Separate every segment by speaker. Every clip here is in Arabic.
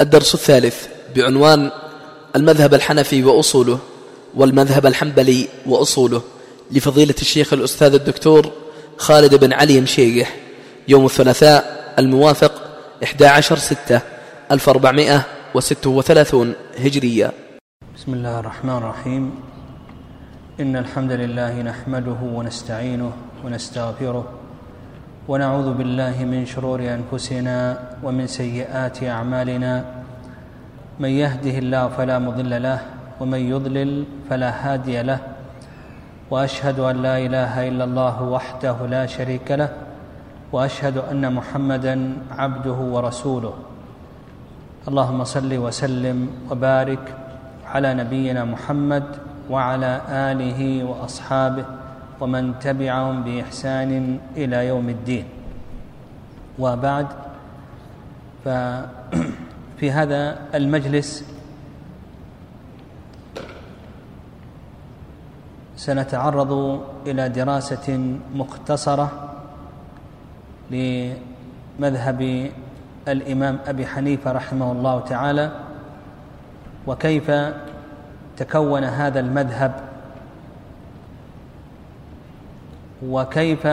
Speaker 1: الدرس الثالث بعنوان المذهب الحنفي وأصوله والمذهب الحنبلي وأصوله لفضيلة الشيخ الأستاذ الدكتور خالد بن علي مشيح يوم الثلاثاء الموافق 11 ستة 1436 هجرية.
Speaker 2: بسم الله الرحمن الرحيم. إن الحمد لله نحمده ونستعينه ونستغفره ونعوذ بالله من شرور أنفسنا ومن سيئات أعمالنا. من يهده الله فلا مضل له ومن يضلل فلا هادي له. وأشهد أن لا إله إلا الله وحده لا شريك له وأشهد أن محمدا عبده ورسوله. اللهم صل وسلم وبارك على نبينا محمد وعلى آله وأصحابه. ومن تبعهم بإحسان إلى يوم الدين. وبعد ففي هذا المجلس سنتعرض إلى دراسة مختصرة لمذهب الإمام أبي حنيفة رحمه الله تعالى وكيف تكون هذا المذهب وكيف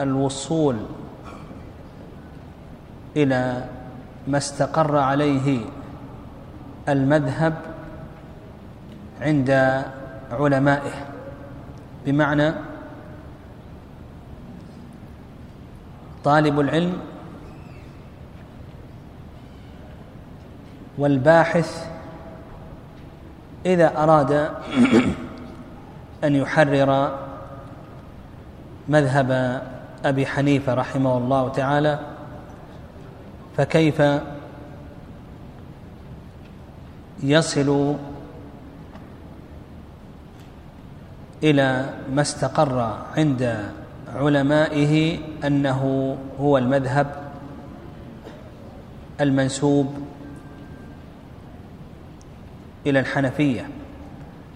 Speaker 2: الوصول إلى ما استقر عليه المذهب عند علمائه. بمعنى طالب العلم والباحث إذا أراد أن يحرر مذهب أبي حنيفة رحمه الله تعالى فكيف يصل إلى ما استقر عند علمائه أنه هو المذهب المنسوب إلى الحنفية؟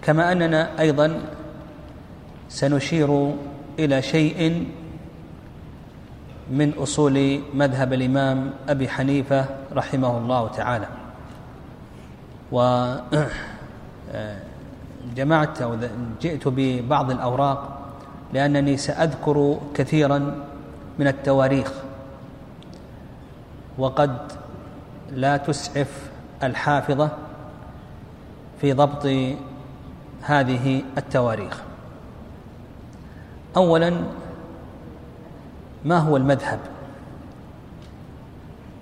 Speaker 2: كما أننا أيضا سنشير إلى شيء من أصول مذهب الإمام أبي حنيفة رحمه الله تعالى. و جمعت أو جئت ببعض الأوراق لأنني سأذكر كثيرا من التواريخ. وقد لا تسعف الحافظة في ضبط هذه التواريخ. اولا ما هو المذهب؟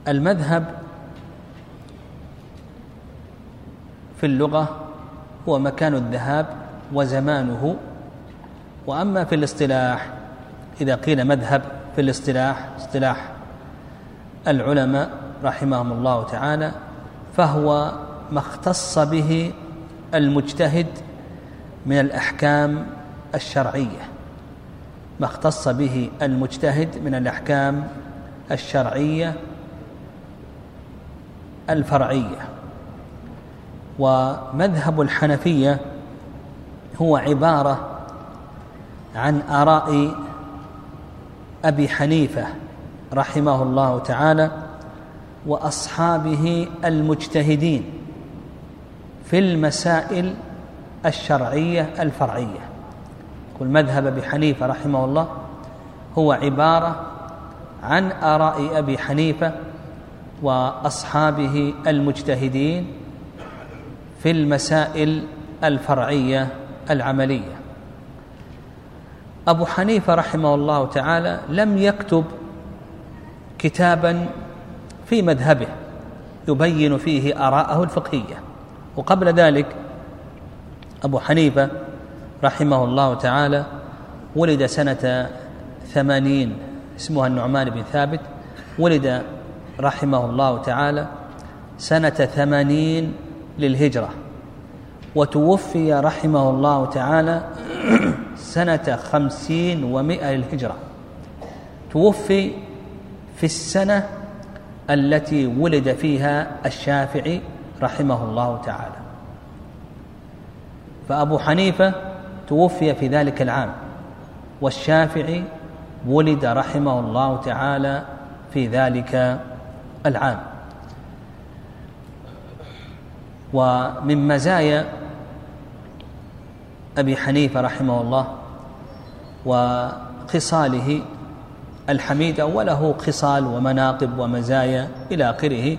Speaker 2: المذهب في اللغة هو مكان الذهاب وزمانه. وأما في الاصطلاح إذا قيل مذهب في الاصطلاح اصطلاح العلماء رحمهم الله تعالى فهو ما اختص به المجتهد من الأحكام الشرعية. ما اختص به المجتهد من الأحكام الشرعية الفرعية. ومذهب الحنفية هو عبارة عن آراء أبي حنيفة رحمه الله تعالى وأصحابه المجتهدين في المسائل الشرعية الفرعية. يقول مذهب أبي حنيفة رحمه الله هو عبارة عن آراء أبي حنيفة وأصحابه المجتهدين في المسائل الفرعية العملية. أبو حنيفة رحمه الله تعالى لم يكتب كتابا في مذهبه يبين فيه آراءه الفقهية وقبل ذلك أبو حنيفة رحمه الله تعالى ولد سنة ثمانين اسمها النعمان بن ثابت ولد رحمه الله تعالى سنة ثمانين للهجرة. وتوفي رحمه الله تعالى سنة خمسين ومائة للهجرة. توفي في السنة التي ولد فيها الشافعي رحمه الله تعالى. فأبو حنيفة توفي في ذلك العام. والشافعي ولد رحمه الله تعالى في ذلك العام. ومن مزايا أبي حنيفة رحمه الله وخصاله الحميدة وله خصال ومناقب ومزايا إلى آخره.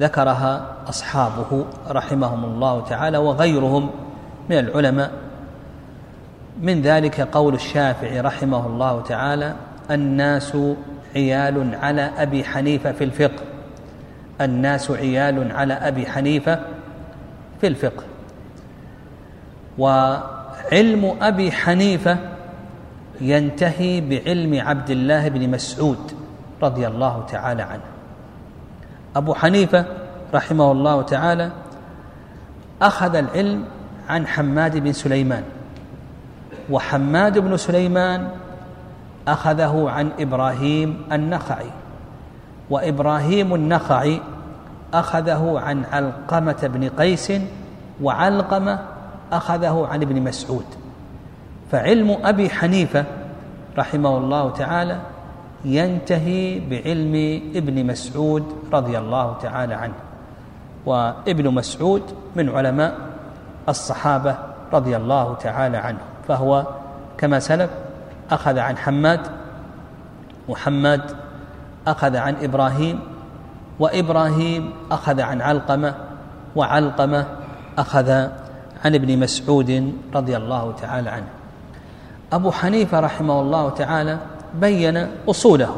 Speaker 2: ذكرها أصحابه رحمهم الله تعالى وغيرهم من العلماء. من ذلك قول الشافعي رحمه الله تعالى الناس عيال على أبي حنيفة في الفقه. الناس عيال على أبي حنيفة في الفقه. وعلم أبي حنيفة ينتهي بعلم عبد الله بن مسعود رضي الله تعالى عنه. أبو حنيفة رحمه الله تعالى أخذ العلم عن حماد بن سليمان. وحماد بن سليمان أخذه عن إبراهيم النخعي وإبراهيم النخعي أخذه عن علقمة بن قيس وعلقمة أخذه عن ابن مسعود. فعلم أبي حنيفة رحمه الله تعالى ينتهي بعلم ابن مسعود رضي الله تعالى عنه. وابن مسعود من علماء الصحابة رضي الله تعالى عنه فهو كما سلف أخذ عن حماد وحماد أخذ عن إبراهيم وإبراهيم أخذ عن علقمة وعلقمة أخذ عن ابن مسعود رضي الله تعالى عنه. أبو حنيفة رحمه الله تعالى بين أصوله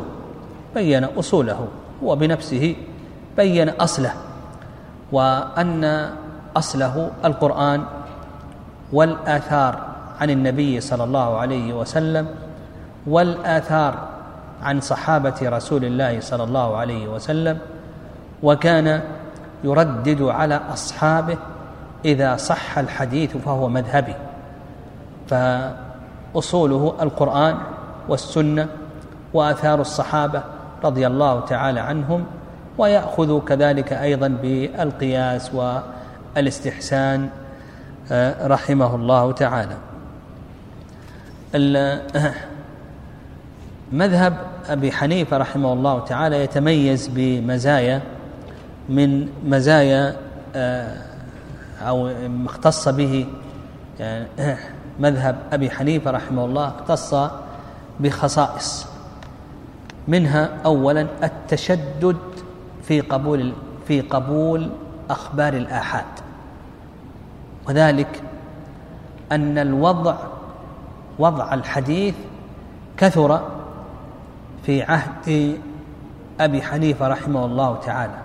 Speaker 2: بين أصوله هو بنفسه بين أصله وأن أصله القرآن والآثار. عن النبي صلى الله عليه وسلم والآثار عن صحابة رسول الله صلى الله عليه وسلم وكان يردد على أصحابه إذا صح الحديث فهو مذهبي. فأصوله القرآن والسنة وآثار الصحابة رضي الله تعالى عنهم ويأخذ كذلك أيضا بالقياس والاستحسان آه، رحمه الله تعالى. مذهب أبي حنيفة رحمه الله تعالى يتميز بمزايا من مزايا آه، أو اختص به يعني مذهب أبي حنيفة رحمه الله اختص بخصائص. منها أولا التشدد في قبول في قبول أخبار الآحاد. وذلك أن الوضع وضع الحديث كثر في عهد أبي حنيفة رحمه الله تعالى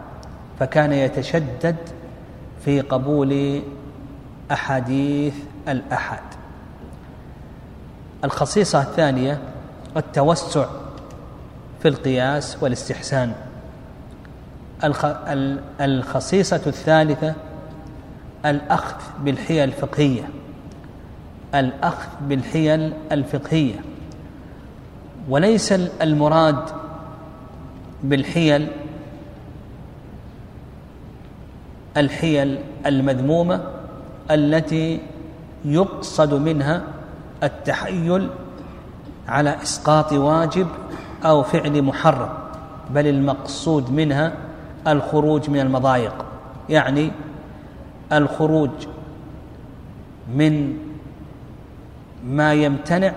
Speaker 2: فكان يتشدد في قبول أحاديث الأحد الخصيصة الثانية التوسع في القياس والاستحسان. الخصيصة الثالثة الأخذ بالحيل الفقهية. الأخذ بالحيل الفقهية وليس المراد بالحيل الحيل المذمومة التي يقصد منها التحيل على إسقاط واجب أو فعل محرم بل المقصود منها الخروج من المضايق يعني الخروج من ما يمتنع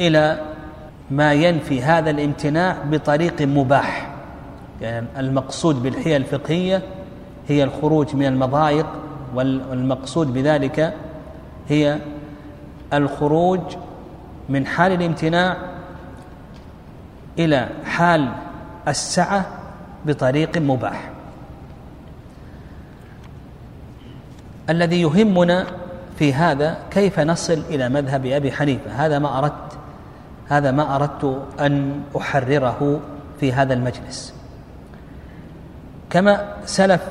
Speaker 2: إلى ما ينفي هذا الامتناع بطريق مباح. يعني المقصود بالحيل الفقهية هي الخروج من المضايق والمقصود بذلك هي الخروج من حال الامتناع إلى حال السعة بطريق مباح. الذي يهمنا في هذا كيف نصل إلى مذهب أبي حنيفة؟ هذا ما أردت هذا ما أردت أن أحرره في هذا المجلس. كما سلف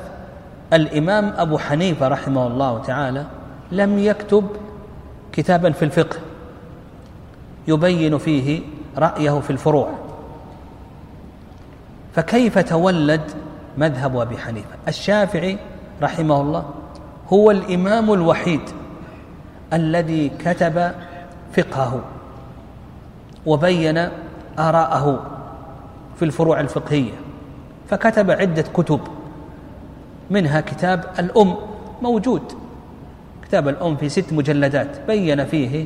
Speaker 2: الإمام أبو حنيفة رحمه الله تعالى لم يكتب كتابا في الفقه يبين فيه رأيه في الفروع. فكيف تولد مذهب أبي حنيفة؟ الشافعي رحمه الله هو الإمام الوحيد الذي كتب فقهه وبين آراءه في الفروع الفقهية فكتب عدة كتب منها كتاب الأم موجود. كتاب الأم في ست مجلدات بين فيه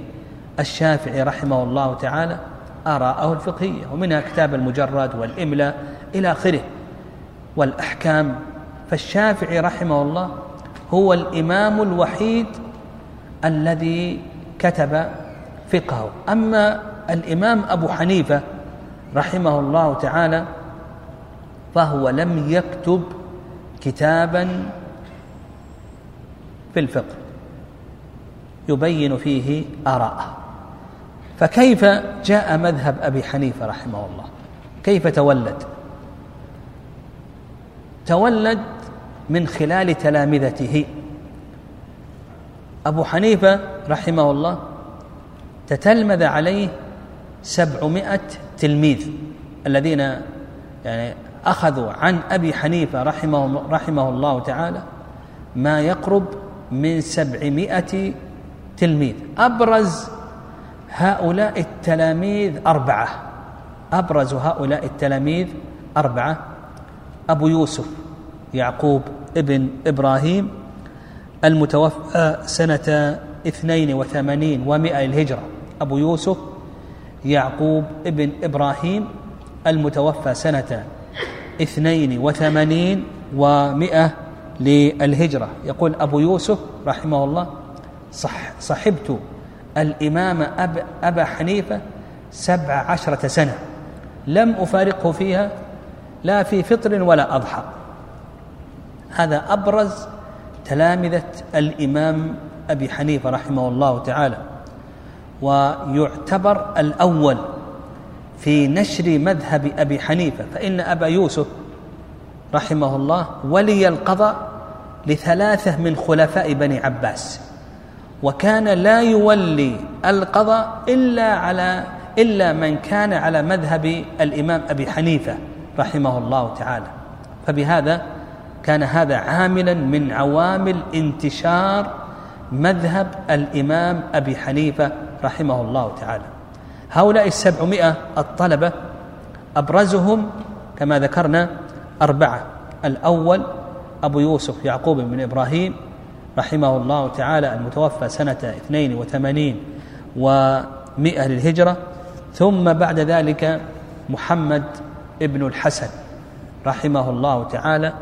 Speaker 2: الشافعي رحمه الله تعالى آراءه الفقهية ومنها كتاب المجرد والإملاء إلى آخره والأحكام. فالشافعي رحمه الله هو الإمام الوحيد الذي كتب فقهه. أما الإمام أبو حنيفة رحمه الله تعالى فهو لم يكتب كتابا في الفقه يبين فيه آراءه. فكيف جاء مذهب أبي حنيفة رحمه الله؟ كيف تولد؟ تولد من خلال تلامذته. أبو حنيفة رحمه الله تتلمذ عليه سبعمائة تلميذ الذين يعني أخذوا عن أبي حنيفة رحمه, رحمه الله تعالى ما يقرب من سبعمائة تلميذ. أبرز هؤلاء التلاميذ أربعة. أبرز هؤلاء التلاميذ أربعة. أبو يوسف يعقوب ابن إبراهيم المتوفى سنة اثنين وثمانين ومائة الهجرة أبو يوسف يعقوب ابن إبراهيم المتوفى سنة اثنين وثمانين ومائة للهجرة. يقول أبو يوسف رحمه الله صح صحبت الإمام أب أبا حنيفة سبع عشرة سنة. لم أفارقه فيها لا في فطر ولا أضحى. هذا أبرز تلامذة الإمام أبي حنيفة رحمه الله تعالى ويعتبر الأول في نشر مذهب أبي حنيفة فإن أبا يوسف رحمه الله ولي القضاء لثلاثة من خلفاء بني عباس وكان لا يولي القضاء إلا على إلا من كان على مذهب الإمام أبي حنيفة رحمه الله تعالى فبهذا كان هذا عاملا من عوامل انتشار مذهب الإمام أبي حنيفة رحمه الله تعالى. هؤلاء السبعمائة الطلبة أبرزهم كما ذكرنا أربعة. الأول أبو يوسف يعقوب بن إبراهيم رحمه الله تعالى المتوفى سنة 82 ومئة للهجرة. ثم بعد ذلك محمد ابن الحسن رحمه الله تعالى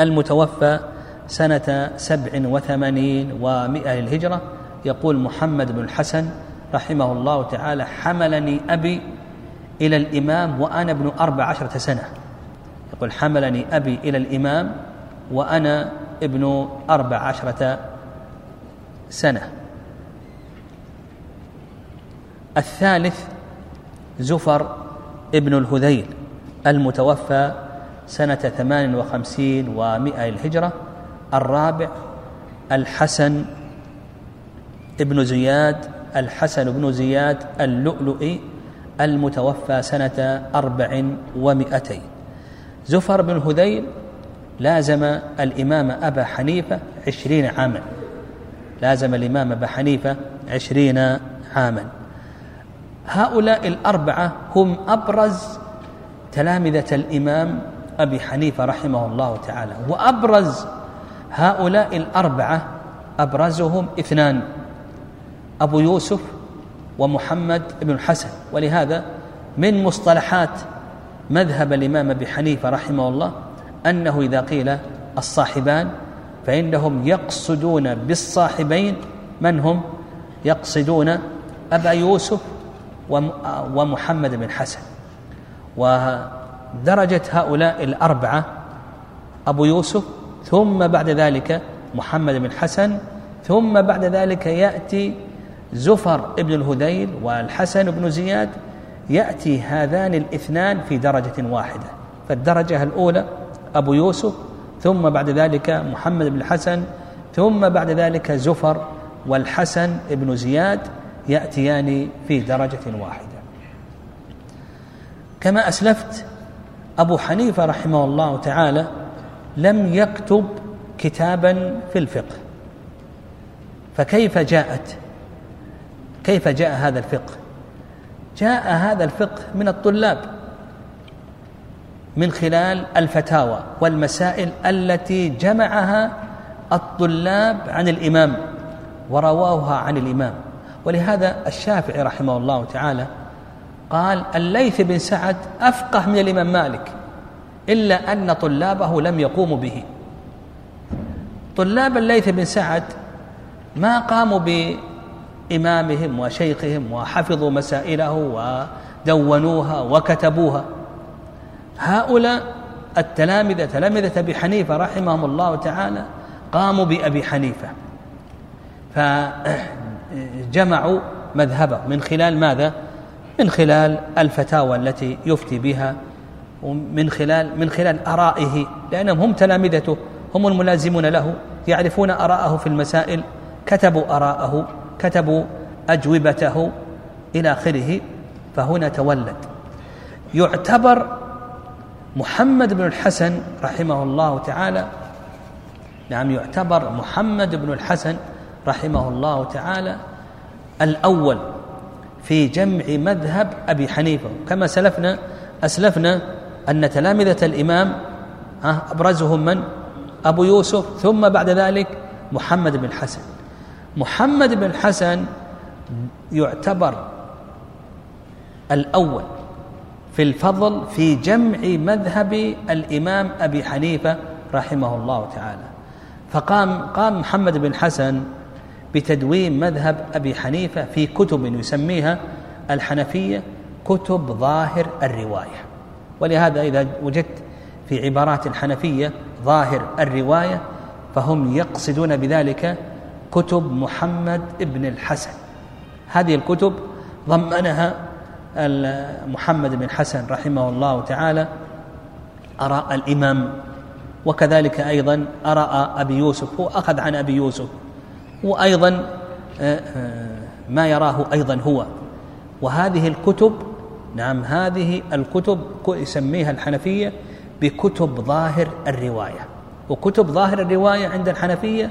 Speaker 2: المتوفى سنة سبع وثمانين ومئة للهجرة. يقول محمد بن الحسن رحمه الله تعالى حملني أبي إلى الإمام وأنا ابن أربع عشرة سنة. يقول حملني أبي إلى الإمام وأنا ابن أربع عشرة سنة. الثالث زفر ابن الهذيل المتوفى سنة ثمان وخمسين ومائة الهجرة الرابع الحسن ابن زياد الحسن بن زياد اللؤلؤي المتوفى سنة أربع ومائتين. زفر بن هذيل لازم الإمام أبا حنيفة عشرين عاما. لازم الإمام أبا حنيفة عشرين عاما. هؤلاء الأربعة هم أبرز تلامذة الإمام أبي حنيفة رحمه الله تعالى. وأبرز هؤلاء الأربعة أبرزهم اثنان أبو يوسف ومحمد بن الحسن. ولهذا من مصطلحات مذهب الإمام أبي حنيفة رحمه الله أنه إذا قيل الصاحبان فإنهم يقصدون بالصاحبين من هم؟ يقصدون أبا يوسف ومحمد بن حسن. ودرجة هؤلاء الأربعة أبو يوسف ثم بعد ذلك محمد بن حسن ثم بعد ذلك يأتي زفر ابن الهذيل والحسن بن زياد يأتي هذان الاثنان في درجة واحدة. فالدرجة الأولى أبو يوسف ثم بعد ذلك محمد بن الحسن ثم بعد ذلك زفر والحسن بن زياد يأتيان في درجة واحدة. كما أسلفت أبو حنيفة رحمه الله تعالى لم يكتب كتابا في الفقه. فكيف جاءت؟ كيف جاء هذا الفقه؟ جاء هذا الفقه من الطلاب من خلال الفتاوى والمسائل التي جمعها الطلاب عن الإمام ورواها عن الإمام. ولهذا الشافعي رحمه الله تعالى قال الليث بن سعد أفقه من الإمام مالك إلا أن طلابه لم يقوموا به. طلاب الليث بن سعد ما قاموا بإمامهم وشيخهم وحفظوا مسائله ودونوها وكتبوها. هؤلاء التلامذة تلامذة أبي حنيفة رحمهم الله تعالى قاموا بأبي حنيفة فجمعوا مذهبه. من خلال ماذا؟ من خلال الفتاوى التي يفتي بها ومن خلال من خلال آرائه لأنهم هم تلامذته هم الملازمون له يعرفون آراءه في المسائل كتبوا آراءه كتبوا أجوبته إلى آخره فهنا تولد. يعتبر محمد بن الحسن رحمه الله تعالى نعم يعتبر محمد بن الحسن رحمه الله تعالى الأول في جمع مذهب أبي حنيفة. كما سلفنا أسلفنا أن تلامذة الإمام أبرزهم من؟ أبو يوسف ثم بعد ذلك محمد بن الحسن محمد بن الحسن يعتبر الأول في الفضل في جمع مذهب الإمام أبي حنيفة رحمه الله تعالى. فقام قام محمد بن حسن بتدوين مذهب أبي حنيفة في كتب يسميها الحنفية كتب ظاهر الرواية. ولهذا إذا وجدت في عبارات الحنفية ظاهر الرواية فهم يقصدون بذلك كتب محمد بن الحسن. هذه الكتب ضمنها محمد بن حسن رحمه الله تعالى أراء الإمام. وكذلك أيضا أراء أبي يوسف. هو أخذ عن أبي يوسف. وأيضا آه، آه، ما يراه أيضا هو. وهذه الكتب نعم هذه الكتب يسميها الحنفية بكتب ظاهر الرواية. وكتب ظاهر الرواية عند الحنفية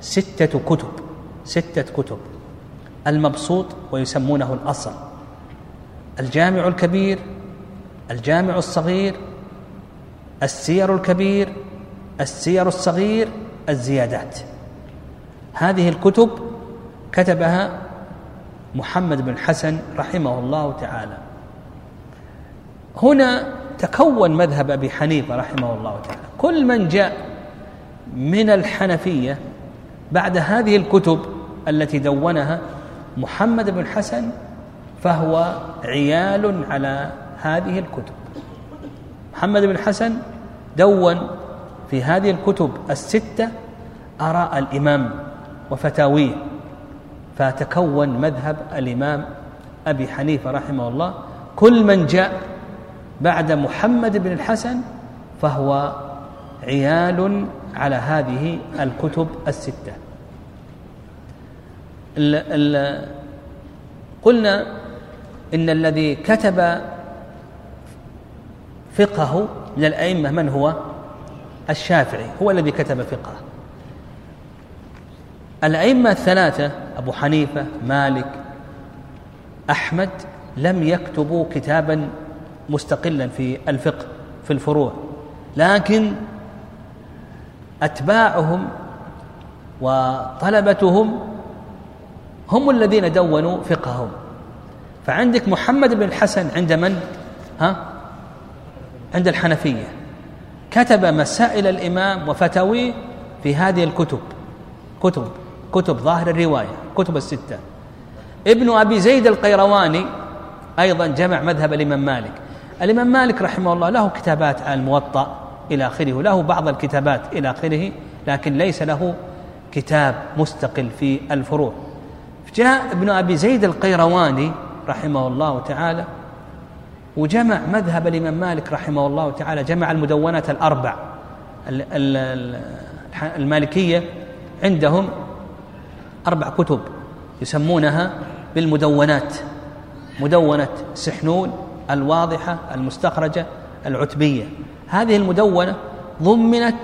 Speaker 2: ستة كتب ستة كتب. المبسوط ويسمونه الأصل. الجامع الكبير الجامع الصغير السير الكبير السير الصغير الزيادات. هذه الكتب كتبها محمد بن حسن رحمه الله تعالى. هنا تكون مذهب أبي حنيفة رحمه الله تعالى. كل من جاء من الحنفية بعد هذه الكتب التي دونها محمد بن حسن فهو عيال على هذه الكتب. محمد بن حسن دون في هذه الكتب الستة آراء الإمام. وفتاويه فتكون مذهب الإمام أبي حنيفة رحمه الله. كل من جاء بعد محمد بن الحسن فهو عيال على هذه الكتب الستة. ال ال قلنا إن الذي كتب فقهه من الأئمة من هو؟ الشافعي هو الذي كتب فقهه. الأئمة الثلاثة أبو حنيفة مالك أحمد لم يكتبوا كتابا مستقلا في الفقه في الفروع. لكن أتباعهم وطلبتهم هم الذين دونوا فقههم. فعندك محمد بن الحسن عند من؟ ها؟ عند الحنفية. كتب مسائل الإمام وفتاويه في هذه الكتب كتب. كتب ظاهر الرواية كتب الستة. ابن أبي زيد القيرواني أيضا جمع مذهب الإمام مالك. الإمام مالك رحمه الله له كتابات عن الموطأ إلى آخره له بعض الكتابات إلى آخره لكن ليس له كتاب مستقل في الفروع. جاء ابن أبي زيد القيرواني رحمه الله تعالى وجمع مذهب الإمام مالك رحمه الله تعالى جمع المدونات الأربع المالكية عندهم. أربع كتب يسمونها بالمدونات. مدونة سحنون الواضحة المستخرجة العتبية. هذه المدونة ضمنت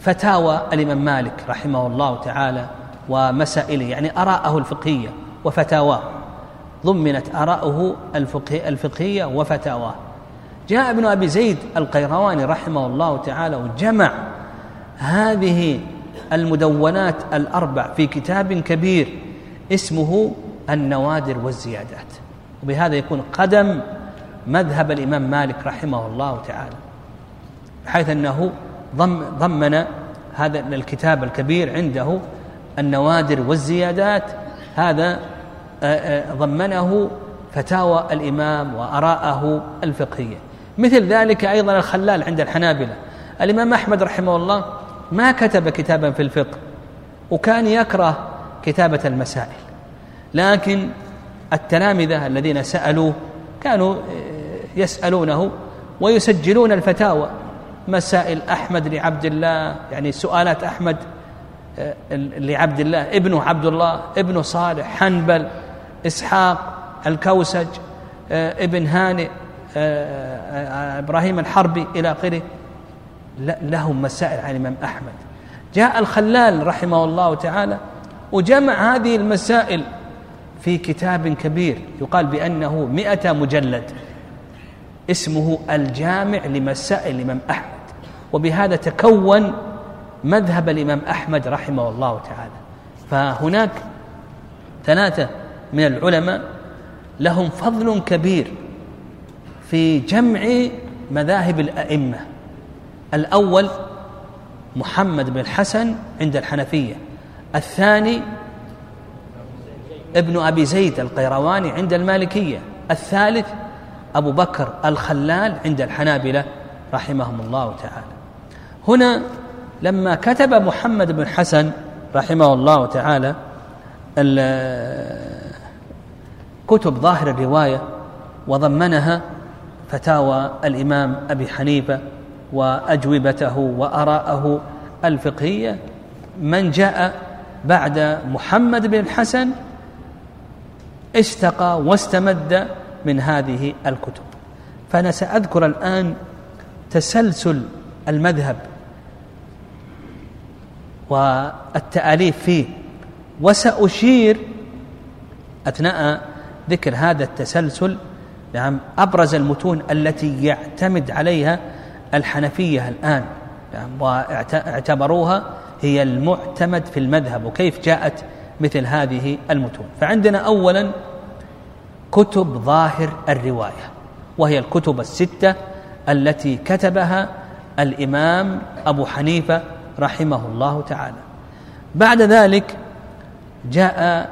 Speaker 2: فتاوى الإمام مالك رحمه الله تعالى ومسائله يعني آراءه الفقهية وفتاواه. ضمنت آراءه الفقهية وفتاواه. جاء ابن أبي زيد القيرواني رحمه الله تعالى وجمع هذه المدونات الأربع في كتاب كبير اسمه النوادر والزيادات. وبهذا يكون قدم مذهب الإمام مالك رحمه الله تعالى حيث أنه ضمن هذا الكتاب الكبير عنده النوادر والزيادات. هذا ضمنه فتاوى الإمام وأراءه الفقهية. مثل ذلك أيضا الخلال عند الحنابلة. الإمام أحمد رحمه الله ما كتب كتابا في الفقه وكان يكره كتابة المسائل. لكن التلامذة الذين سألوه كانوا يسألونه ويسجلون الفتاوى. مسائل أحمد لعبد الله يعني سؤالات أحمد آه، لعبد الله ابنه عبد الله ابنه صالح حنبل إسحاق الكوسج آه، ابن هانئ آه، إبراهيم الحربي إلى آخره. لهم مسائل عن الإمام أحمد. جاء الخلال رحمه الله تعالى وجمع هذه المسائل في كتاب كبير يقال بأنه مئة مجلد اسمه الجامع لمسائل الإمام أحمد. وبهذا تكون مذهب الإمام أحمد رحمه الله تعالى. فهناك ثلاثة من العلماء لهم فضل كبير في جمع مذاهب الأئمة. الأول محمد بن الحسن عند الحنفية الثاني ابن أبي زيد القيرواني عند المالكية الثالث أبو بكر الخلال عند الحنابلة رحمهم الله تعالى. هنا لما كتب محمد بن حسن رحمه الله تعالى كتب ظاهر الرواية وضمنها فتاوى الإمام أبي حنيفة وأجوبته وأراءه الفقهية من جاء بعد محمد بن الحسن استقى واستمد من هذه الكتب. فأنا سأذكر الآن تسلسل المذهب والتأليف فيه وسأشير أثناء ذكر هذا التسلسل نعم أبرز المتون التي يعتمد عليها الحنفية الآن نعم واعتبروها هي المعتمد في المذهب وكيف جاءت مثل هذه المتون. فعندنا أولا كتب ظاهر الرواية وهي الكتب الستة التي كتبها الإمام أبو حنيفة رحمه الله تعالى. بعد ذلك جاء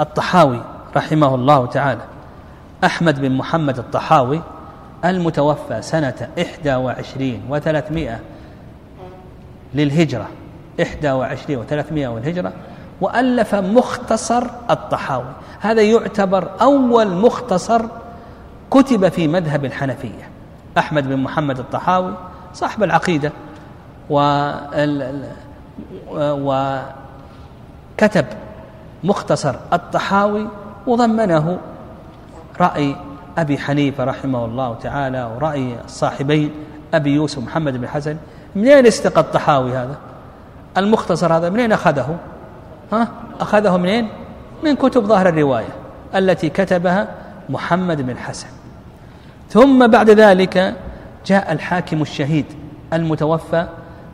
Speaker 2: الطحاوي رحمه الله تعالى أحمد بن محمد الطحاوي المتوفى سنة إحدى وعشرين وثلاثمائة للهجرة. إحدى وعشرين وثلاثمائة والهجرة. وألف مختصر الطحاوي. هذا يعتبر أول مختصر كتب في مذهب الحنفية. أحمد بن محمد الطحاوي صاحب العقيدة وكتب مختصر الطحاوي وضمنه رأي أبي حنيفة رحمه الله تعالى ورأي الصاحبين أبي يوسف محمد بن حسن منين استقى الطحاوي هذا؟ المختصر هذا منين أخذه؟ ها؟ أخذه منين؟ من كتب ظاهر الرواية التي كتبها محمد بن حسن. ثم بعد ذلك جاء الحاكم الشهيد المتوفى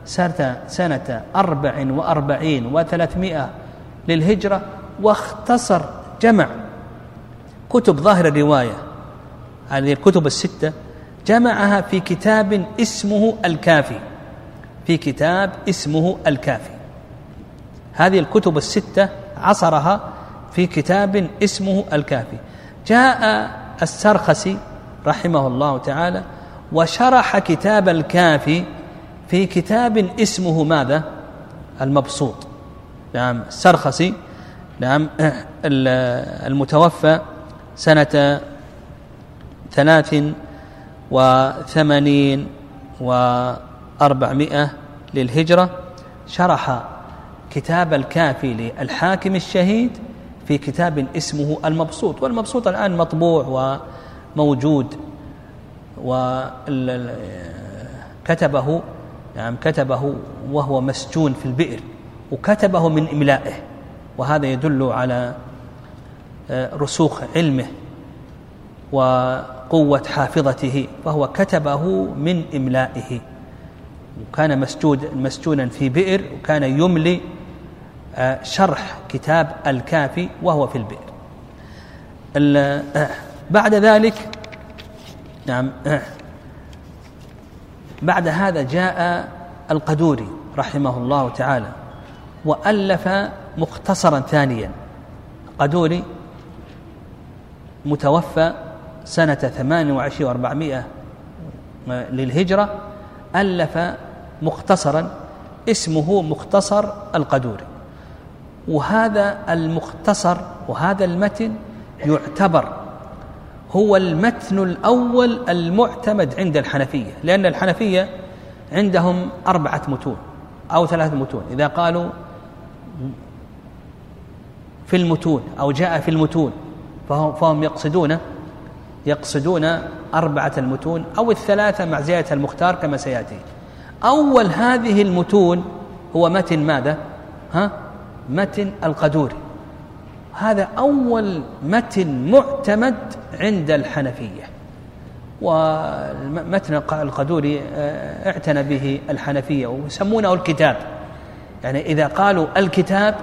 Speaker 2: سنة, سنة أربع وأربعين وثلاثمائة للهجرة واختصر جمع كتب ظاهر الرواية هذه الكتب الستة جمعها في كتاب اسمه الكافي. في كتاب اسمه الكافي. هذه الكتب الستة عصرها في كتاب اسمه الكافي. جاء السرخسي رحمه الله تعالى وشرح كتاب الكافي في كتاب اسمه ماذا؟ المبسوط. نعم السرخسي نعم المتوفى سنة ثلاث وثمانين وأربعمائة للهجرة شرح كتاب الكافي للحاكم الشهيد في كتاب اسمه المبسوط والمبسوط الآن مطبوع وموجود وكتبه نعم كتبه وهو مسجون في البئر وكتبه من إملائه وهذا يدل على آه، رسوخ علمه وقوة حافظته فهو كتبه من إملائه. وكان مسجود مسجونا في بئر وكان يملي آه، شرح كتاب الكافي وهو في البئر. آه، بعد ذلك نعم آه، بعد هذا جاء القدوري رحمه الله تعالى وألف مختصرا ثانيا. قدوري متوفى سنة ثمان وعشرين وأربعمائة للهجرة ألف مختصرا اسمه مختصر القدوري. وهذا المختصر وهذا المتن يعتبر هو المتن الأول المعتمد عند الحنفية لأن الحنفية عندهم أربعة متون أو ثلاثة متون. إذا قالوا في المتون أو جاء في المتون فهم يقصدون يقصدون أربعة المتون أو الثلاثة مع زيادة المختار كما سيأتي. أول هذه المتون هو متن ماذا؟ ها؟ متن القدوري هذا أول متن معتمد عند الحنفية. ومتن القدوري آه، اعتنى به الحنفية ويسمونه الكتاب. يعني إذا قالوا الكتاب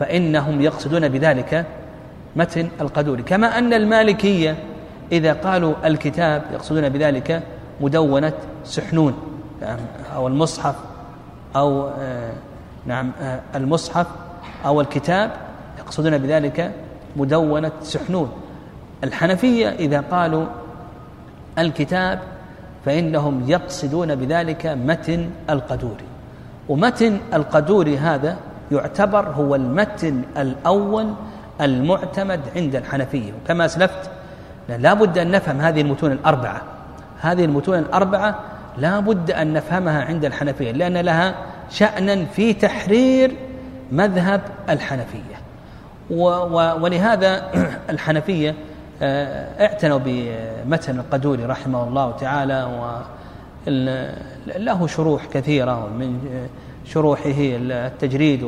Speaker 2: فإنهم يقصدون بذلك متن القدوري. كما أن المالكية إذا قالوا الكتاب يقصدون بذلك مدونة سحنون أو المصحف أو آه، نعم آه، المصحف أو الكتاب يقصدون بذلك مدونة سحنون. الحنفية إذا قالوا الكتاب فإنهم يقصدون بذلك متن القدوري ومتن القدوري هذا يعتبر هو المتن الأول المعتمد عند الحنفية وكما أسلفت لا بد أن نفهم هذه المتون الأربعة. هذه المتون الأربعة لا بد أن نفهمها عند الحنفية لأن لها شأنا في تحرير مذهب الحنفية. ولهذا الحنفية آه، اعتنوا بمتن القدوري رحمه الله تعالى وله شروح كثيرة من شروحه التجريد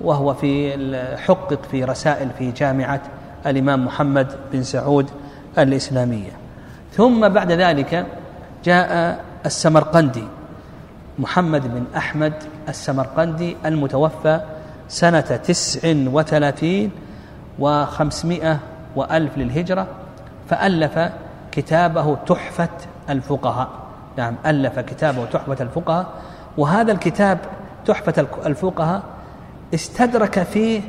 Speaker 2: وهو في حقق في رسائل في جامعة الإمام محمد بن سعود الإسلامية. ثم بعد ذلك جاء السمرقندي محمد بن أحمد السمرقندي المتوفى سنة تسع وثلاثين وخمسمائة وألف للهجرة فألف كتابه تحفة الفقهاء. نعم ألف كتابه تحفة الفقهاء. وهذا الكتاب تحفة الفقهاء استدرك فيه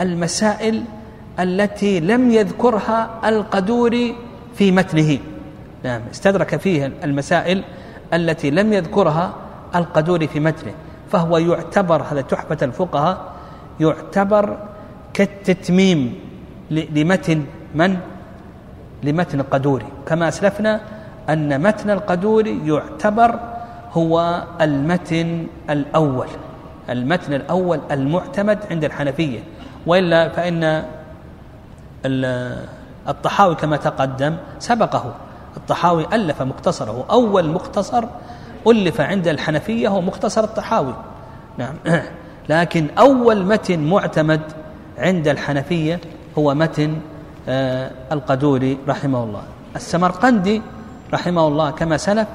Speaker 2: المسائل التي لم يذكرها القدوري في متنه. نعم استدرك فيه المسائل التي لم يذكرها القدوري في متنه. فهو يعتبر هذا تحفة الفقهاء يعتبر كالتتميم لمتن من؟ لمتن القدوري. كما أسلفنا أن متن القدوري يعتبر هو المتن الأول. المتن الأول المعتمد عند الحنفية. وإلا فإن الطحاوي كما تقدم سبقه. الطحاوي ألف مختصره. أول مختصر ألف عند الحنفية هو مختصر الطحاوي. نعم. لكن أول متن معتمد عند الحنفية هو متن آه، القدوري رحمه الله. السمرقندي رحمه الله كما سلف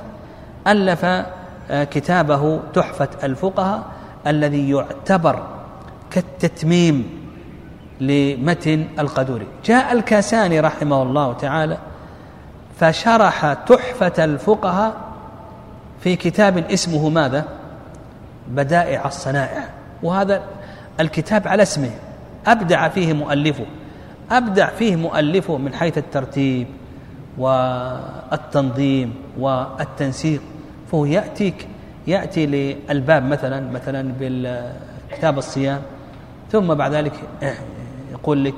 Speaker 2: ألف آه، كتابه تحفة الفقهاء الذي يعتبر كالتتميم. لمتن القدوري. جاء الكاساني رحمه الله تعالى فشرح تحفة الفقهاء في كتاب اسمه ماذا؟ بدائع الصنائع. وهذا الكتاب على اسمه. أبدع فيه مؤلفه. أبدع فيه مؤلفه من حيث الترتيب والتنظيم والتنسيق. فهو يأتيك يأتي للباب مثلا مثلا بالكتاب الصيام. ثم بعد ذلك يقول لك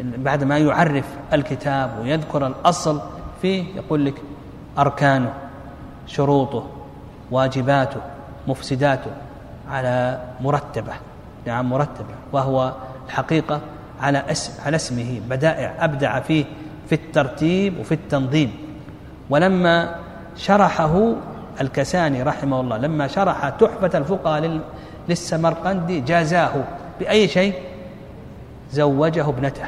Speaker 2: بعد ما يعرف الكتاب ويذكر الأصل فيه يقول لك أركانه شروطه واجباته مفسداته على مرتبة نعم مرتبة وهو الحقيقة على اسم على اسمه بدائع أبدع فيه في الترتيب وفي التنظيم. ولما شرحه الكساني رحمه الله لما شرح تحفة الفقهاء للسمرقندي جازاه بأي شيء؟ زوجه ابنته.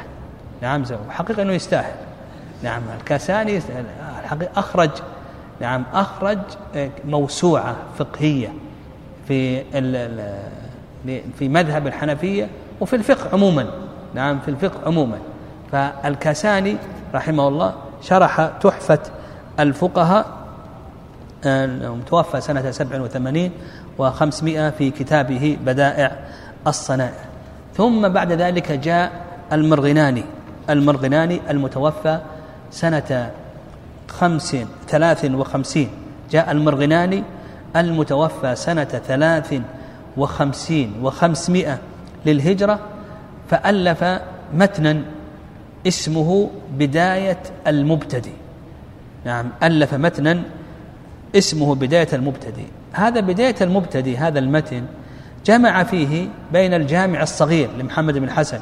Speaker 2: نعم زوج حقيقة أنه يستاهل. نعم الكاساني أخرج نعم أخرج موسوعة فقهية في في مذهب الحنفية وفي الفقه عموما. نعم في الفقه عموما. فالكاساني رحمه الله شرح تحفة الفقهاء متوفى سنة سبع وثمانين وخمسمائة في كتابه بدائع الصنائع. ثم بعد ذلك جاء المرغناني. المرغناني المتوفى سنة خمس ثلاث وخمسين. جاء المرغناني المتوفى سنة ثلاث وخمسين وخمسمائة للهجرة فألف متنا اسمه بداية المبتدئ. نعم ألف متنا اسمه بداية المبتدئ. هذا بداية المبتدئ هذا المتن جمع فيه بين الجامع الصغير لمحمد بن حسن.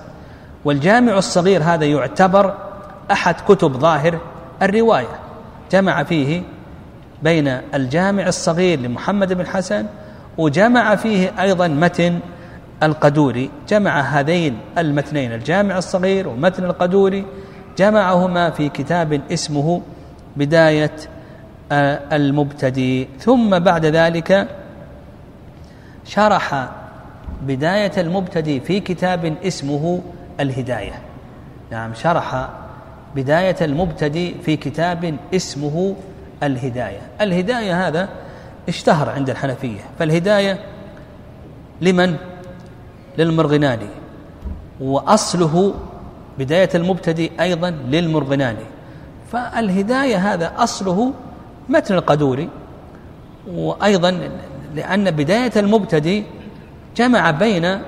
Speaker 2: والجامع الصغير هذا يعتبر أحد كتب ظاهر الرواية. جمع فيه بين الجامع الصغير لمحمد بن حسن وجمع فيه أيضا متن القدوري. جمع هذين المتنين الجامع الصغير ومتن القدوري. جمعهما في كتاب اسمه بداية آه، المبتدئ. ثم بعد ذلك شرح بداية المبتدئ في كتاب اسمه الهداية. نعم شرح بداية المبتدئ في كتاب اسمه الهداية. الهداية هذا اشتهر عند الحنفية. فالهداية لمن؟ للمرغناني. وأصله بداية المبتدئ أيضا للمرغناني. فالهداية هذا أصله متن القدوري وأيضا لأن بداية المبتدئ جمع بين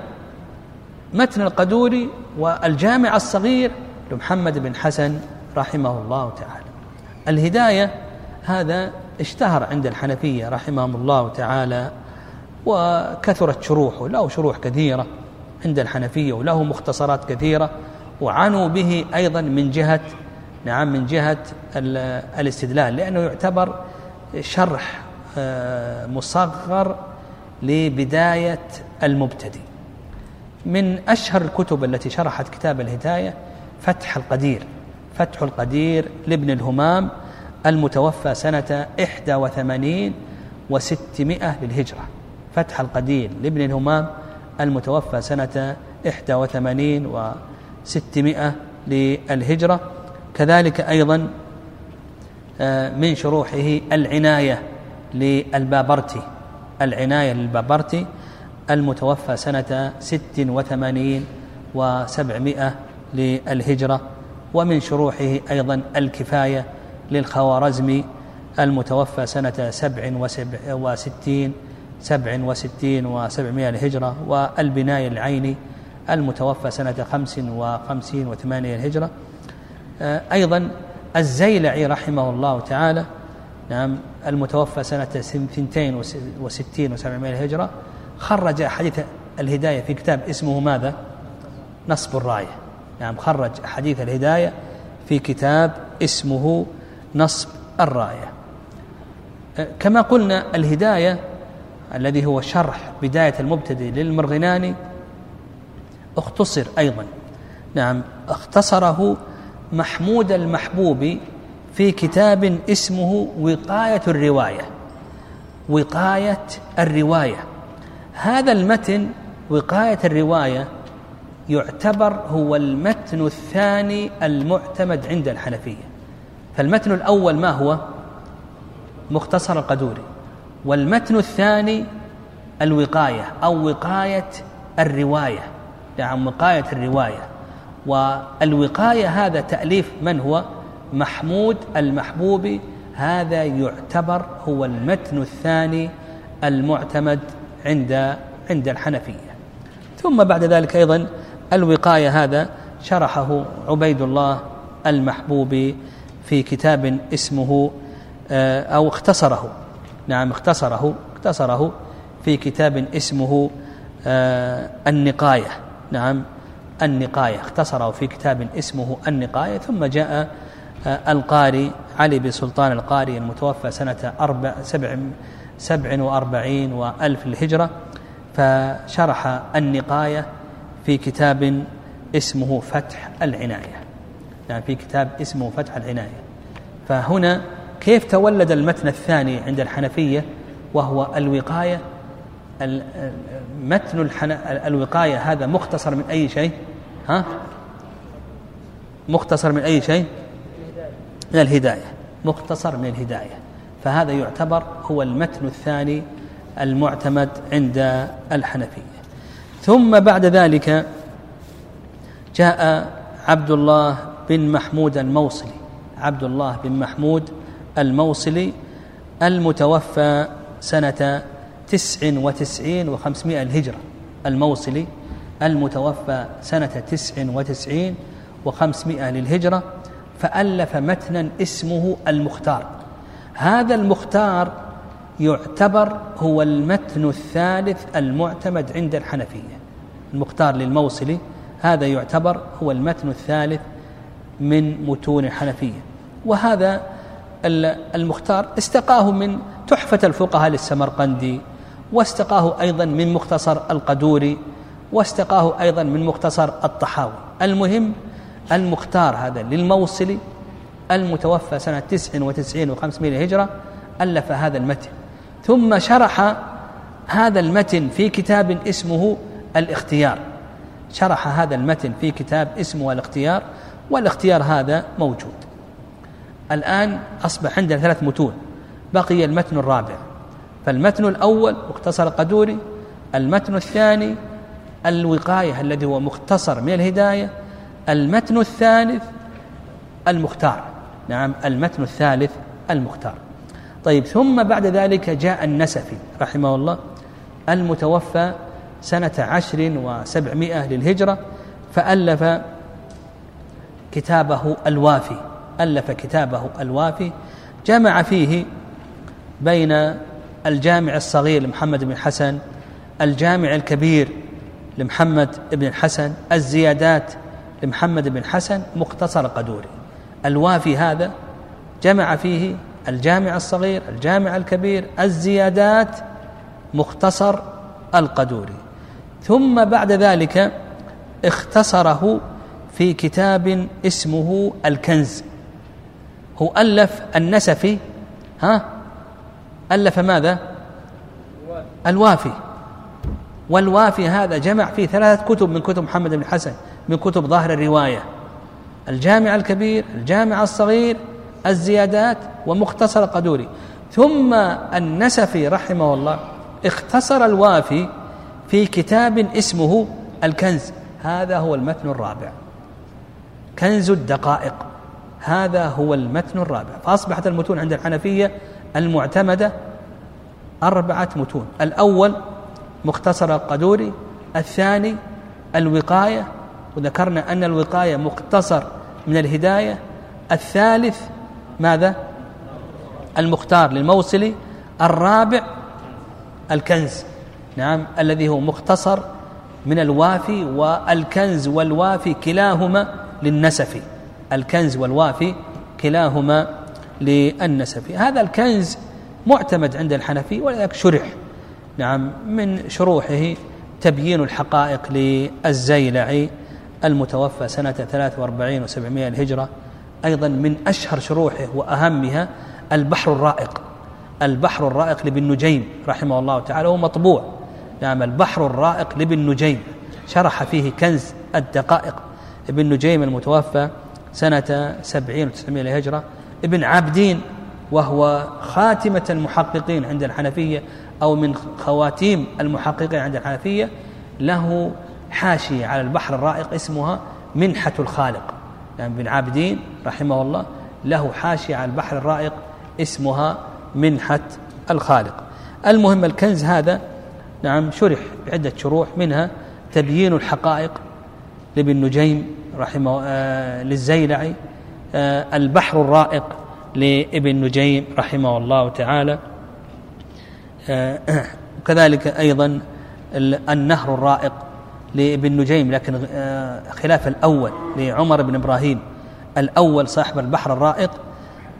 Speaker 2: متن القدوري والجامع الصغير لمحمد بن حسن رحمه الله تعالى. الهداية هذا اشتهر عند الحنفية رحمهم الله تعالى وكثرت شروحه له شروح كثيرة عند الحنفية وله مختصرات كثيرة وعنوا به أيضا من جهة نعم من جهة الاستدلال لأنه يعتبر شرح مصغر لبداية المبتدئ. من أشهر الكتب التي شرحت كتاب الهداية فتح القدير فتح القدير لابن الهمام المتوفى سنة إحدى وثمانين وستمائة للهجرة. فتح القدير لابن الهمام المتوفى سنة إحدى وثمانين وستمائة للهجرة. كذلك أيضا آه، من شروحه العناية للبابرتي العناية للبابرتي المتوفى سنة ست وثمانين وسبعمائة للهجرة ومن شروحه أيضا الكفاية للخوارزمي المتوفى سنة سبع وستين سبع وستين وسبعمائة الهجرة والبناية العيني المتوفى سنة خمس وخمسين وثمانية الهجرة آه، أيضا الزيلعي رحمه الله تعالى نعم المتوفى سنة ثنتين وستين وسبعمائة الهجرة خرج حديث الهداية في كتاب اسمه ماذا؟ نصب الراية. نعم خرج حديث الهداية في كتاب اسمه نصب الراية. أه، كما قلنا الهداية الذي هو شرح بداية المبتدئ للمرغناني اختصر أيضا. نعم اختصره محمود المحبوب في كتاب اسمه وقاية الرواية. وقاية الرواية. هذا المتن وقاية الرواية يعتبر هو المتن الثاني المعتمد عند الحنفية. فالمتن الأول ما هو؟ مختصر القدوري. والمتن الثاني الوقاية أو وقاية الرواية. يعني وقاية الرواية. والوقاية هذا تأليف من هو؟ محمود المحبوبي هذا يعتبر هو المتن الثاني المعتمد عند عند الحنفية. ثم بعد ذلك أيضا الوقاية هذا شرحه عبيد الله المحبوبي في كتاب اسمه آه، أو اختصره. نعم اختصره اختصره في كتاب اسمه آه، النقاية. نعم النقاية. اختصره في كتاب اسمه النقاية ثم جاء القاري علي بن سلطان القاري المتوفى سنة أربع سبع سبع وأربعين وألف الهجرة فشرح النقاية في كتاب اسمه فتح العناية. يعني في كتاب اسمه فتح العناية. فهنا كيف تولد المتن الثاني عند الحنفية؟ وهو الوقاية متن الوقاية هذا مختصر من أي شيء؟ ها؟ مختصر من أي شيء؟ من الهداية مختصر من الهداية. فهذا يعتبر هو المتن الثاني المعتمد عند الحنفية. ثم بعد ذلك جاء عبد الله بن محمود الموصلي عبد الله بن محمود الموصلي المتوفى سنة تسع وتسعين وخمسمائة الهجرة. الموصلي المتوفى سنة تسع وتسعين وخمسمائة للهجرة. فألف متنا اسمه المختار. هذا المختار يعتبر هو المتن الثالث المعتمد عند الحنفية. المختار للموصلي هذا يعتبر هو المتن الثالث من متون الحنفية. وهذا المختار استقاه من تحفة الفقهاء للسمرقندي واستقاه أيضا من مختصر القدوري واستقاه أيضا من مختصر الطحاوي. المهم المختار هذا للموصلي المتوفى سنة تسع وتسعين وخمسمائة هجرة ألف هذا المتن. ثم شرح هذا المتن في كتاب اسمه الاختيار. شرح هذا المتن في كتاب اسمه الاختيار والاختيار هذا موجود. الآن أصبح عندنا ثلاث متون. بقي المتن الرابع. فالمتن الأول مختصر قدوري المتن الثاني الوقاية الذي هو مختصر من الهداية المتن الثالث المختار. نعم المتن الثالث المختار. طيب ثم بعد ذلك جاء النسفي رحمه الله المتوفى سنة عشر وسبعمائة للهجرة فألف كتابه الوافي ألف كتابه الوافي جمع فيه بين الجامع الصغير لمحمد بن حسن الجامع الكبير لمحمد بن الحسن الزيادات لمحمد بن حسن مختصر قدوري. الوافي هذا جمع فيه الجامع الصغير الجامع الكبير الزيادات مختصر القدوري. ثم بعد ذلك اختصره في كتاب اسمه الكنز. هو ألف النسفي ها؟ ألف ماذا؟ الوافي. والوافي هذا جمع فيه ثلاث كتب من كتب محمد بن حسن. من كتب ظاهر الرواية. الجامع الكبير الجامع الصغير الزيادات ومختصر قدوري ثم النسفي رحمه الله اختصر الوافي في كتاب اسمه الكنز. هذا هو المتن الرابع. كنز الدقائق. هذا هو المتن الرابع. فأصبحت المتون عند الحنفية المعتمدة أربعة متون. الأول مختصر القدوري الثاني الوقاية وذكرنا أن الوقاية مختصر من الهداية. الثالث ماذا؟ المختار للموصلي. الرابع الكنز. نعم الذي هو مختصر من الوافي والكنز. والوافي كلاهما للنسفي الكنز والوافي كلاهما للنسفي هذا الكنز معتمد عند الحنفي ولذلك شرح. نعم من شروحه تبيين الحقائق للزيلعي. المتوفى سنة 43 و700 الهجرة أيضا من أشهر شروحه وأهمها البحر الرائق. البحر الرائق لابن نجيم رحمه الله تعالى هو مطبوع. نعم البحر الرائق لابن نجيم. شرح فيه كنز الدقائق. ابن نجيم المتوفى سنة سبعين وتسعمائة الهجرة. ابن عابدين وهو خاتمة المحققين عند الحنفية أو من خواتيم المحققين عند الحنفية له حاشية على البحر الرائق اسمها منحة الخالق. يعني بن عابدين رحمه الله له حاشية على البحر الرائق اسمها منحة الخالق. المهم الكنز هذا نعم شرح بعدة شروح منها تبيين الحقائق لابن نجيم رحمه آه للزيلعي آه البحر الرائق لابن نجيم رحمه الله تعالى. آه وكذلك أيضا النهر الرائق لابن نجيم لكن آه خلاف الأول لعمر بن إبراهيم. الأول صاحب البحر الرائق